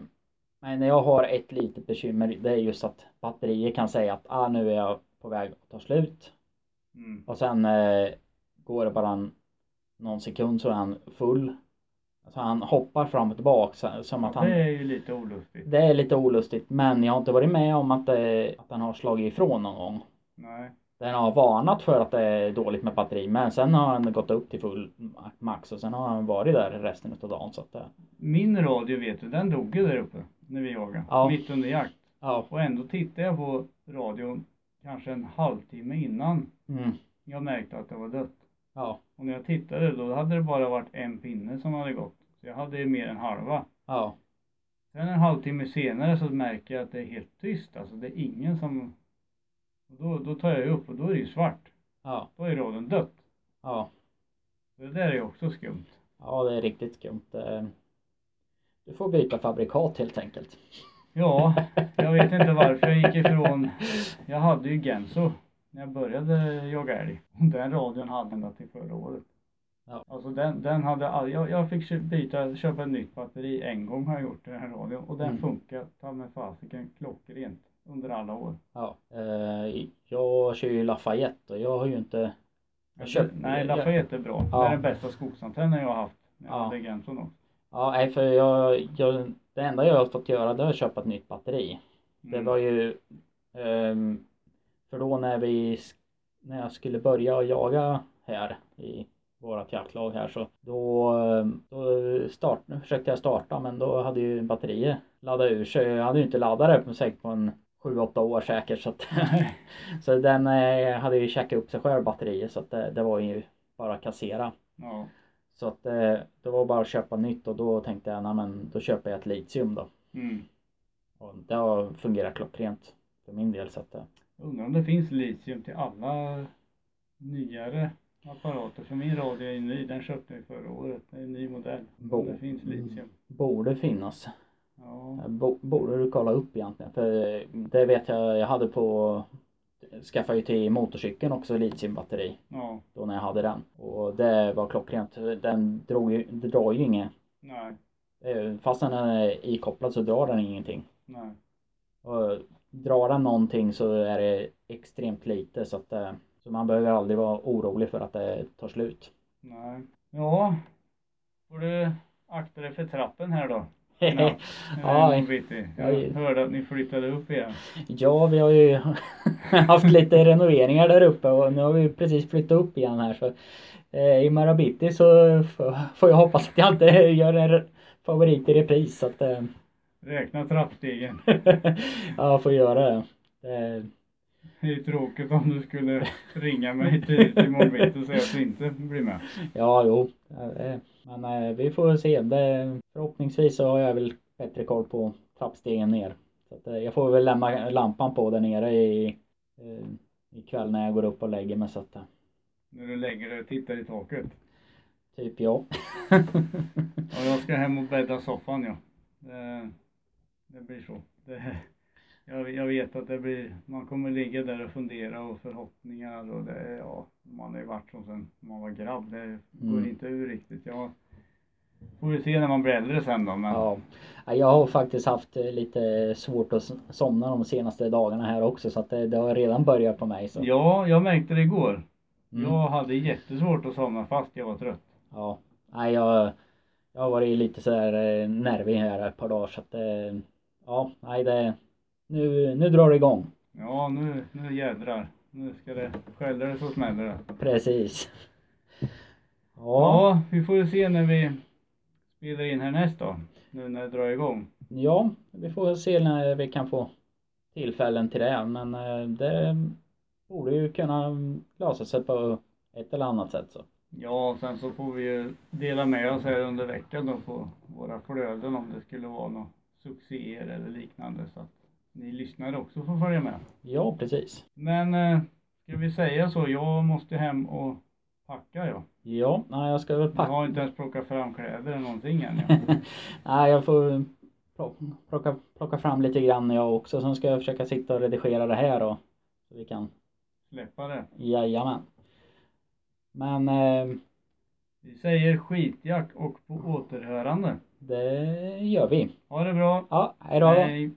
men jag har ett litet bekymmer. Det är just att batterier kan säga att ah, nu är jag på väg att ta slut. Mm. Och sen eh, går det bara en, någon sekund så är han full. Så han hoppar fram och tillbaka som att han... det är ju lite olustigt. Det är lite olustigt men jag har inte varit med om att, eh, att den har slagit ifrån någon gång. Nej. Den har varnat för att det är dåligt med batteri men sen har han gått upp till full ma- max och sen har han varit där resten av dagen så att Min radio vet du, den dog ju där uppe när vi jagade. Ja. Mitt under jakt. Ja. Och ändå tittade jag på radion kanske en halvtimme innan Mm. jag märkte att det var dött. Ja. Och när jag tittade då hade det bara varit en pinne som hade gått. Så jag hade ju mer än halva. Ja. Sen en halvtimme senare så märker jag att det är helt tyst. Alltså det är ingen som... Och då, då tar jag upp och då är det ju svart. Ja. Då är radion dött. Ja. Det där är ju också skumt. Ja det är riktigt skumt. Eh, Du får byta fabrikat helt enkelt. Ja, jag vet inte varför jag gick ifrån. Jag hade ju Genso när jag började jaga älg. Och Den radion hade ända till förra året. Ja. Alltså den, den hade all, jag, jag fick byta, köpa ett nytt batteri en gång har jag gjort den här radion. Och den Mm. funkar ta med fasiken klockrent under alla år. Ja. Eh, Jag kör ju Lafayette och jag har ju inte Jag köpt- Nej, Lafayette är bra. Ja. Det är den bästa skogsantennen jag har haft. Jag Ja. hade Genson också. Ja, nej för jag, jag, det enda jag har fått göra det är att köpa ett nytt batteri. Det Mm. var ju ehm, för då när vi när jag skulle börja jaga här i vårat jaktlag här så då, ehm, då start, försökte jag starta men då hade ju batteriet laddat ur sig. Jag hade ju inte laddat det på säkert på en 7-8 år säkert så att *laughs* så den eh, hade ju checkat upp sig själv batteriet så att det, det var ju bara att kassera. Ja. Så att eh, det var bara att köpa nytt och då tänkte jag, men då köper jag ett litium då. Mm. Och det har fungerat klockrent för min del så att eh, Undrar om det finns litium till alla nyare apparater. För min radio är ny, den köpte vi förra året. Det är en ny modell. Bo- Om det finns litium. borde finnas. Ja. Eh, Bo, borde du kolla upp egentligen för eh, det vet jag, jag hade på skaffade ju till motorcykeln också litiumbatteri Ja. då när jag hade den och det var klockrent. Den drog ju, det drar ju inget. Nej. Eh, Fast den är ikopplad så drar den ingenting. Nej. Och drar den någonting så är det extremt lite så att så man behöver aldrig vara orolig för att det tar slut. Nej. Ja. Får du akta dig för trappen här då. Ja. Ja, Ja. Ja. Jag Ja. hörde att ni flyttade upp igen. ja, vi har ju *laughs* haft lite renoveringar där uppe och nu har vi precis flyttat upp igen här så eh, i Marabiti så får, jag hoppas att jag inte *laughs* gör en favorit i repris så att eh, Räkna trappstegen. *laughs* jag får göra det. det. Det är ju tråkigt om du skulle ringa mig tidigt imorgon bitti och säga att du inte blir med. Ja, jo. eh, Men eh, vi får se. Det, förhoppningsvis så har jag väl bättre koll på trappstegen ner. Så att, eh, jag får väl lämna lampan på där nere i, eh, ikväll när jag går upp och lägger mig så att eh, När du lägger dig och tittar i taket. typ ja. *laughs* Ja, jag ska hem och bädda soffan ja. Det, det blir så. Det, jag, jag vet att det blir, man kommer ligga där och fundera och förhoppningar och det, ja, man har ju varit som sen man var grabb. Det går Mm. inte ur riktigt. Jag får vi se när man blir äldre sen då, men Ja. Ja, Jag har faktiskt haft eh, lite svårt att somna de senaste dagarna här också så att det, det har redan börjat på mig. Så. ja, jag märkte det igår. Mm. Jag hade jättesvårt att somna fast jag var trött. Ja. Nej, jag, jag har varit lite sådär eh, nervig här ett par dagar så att det, ja, nej det, nu, nu drar det igång. Ja, nu, nu jädrar. Nu ska det, skäller det så smäller det. Precis. Ja, Ja, vi får se när vi spelar in härnäst då. Nu när det drar igång. ja, vi får se när vi kan få tillfällen till det men eh, det borde ju kunna lösa sig på ett eller annat sätt så. Ja, och sen så får vi ju dela med oss här under veckan då på våra flöden om det skulle vara några succéer eller liknande så att ni lyssnare också får följa med. Ja, precis. Men eh, ska vi säga så, jag måste hem och packa jag. Ja, nej, jag ska väl Jag packa. har inte ens plockat fram kläder eller någonting än. Ja. *laughs* Nej, jag får plo- plocka, plocka fram lite grann jag också. Sen ska jag försöka sitta och redigera det här och så vi kan, Släppa det. jajamän. Men eh, Vi säger skitjakt och på återhörande. det gör vi. Ha det bra. Ja, hej då. Hej.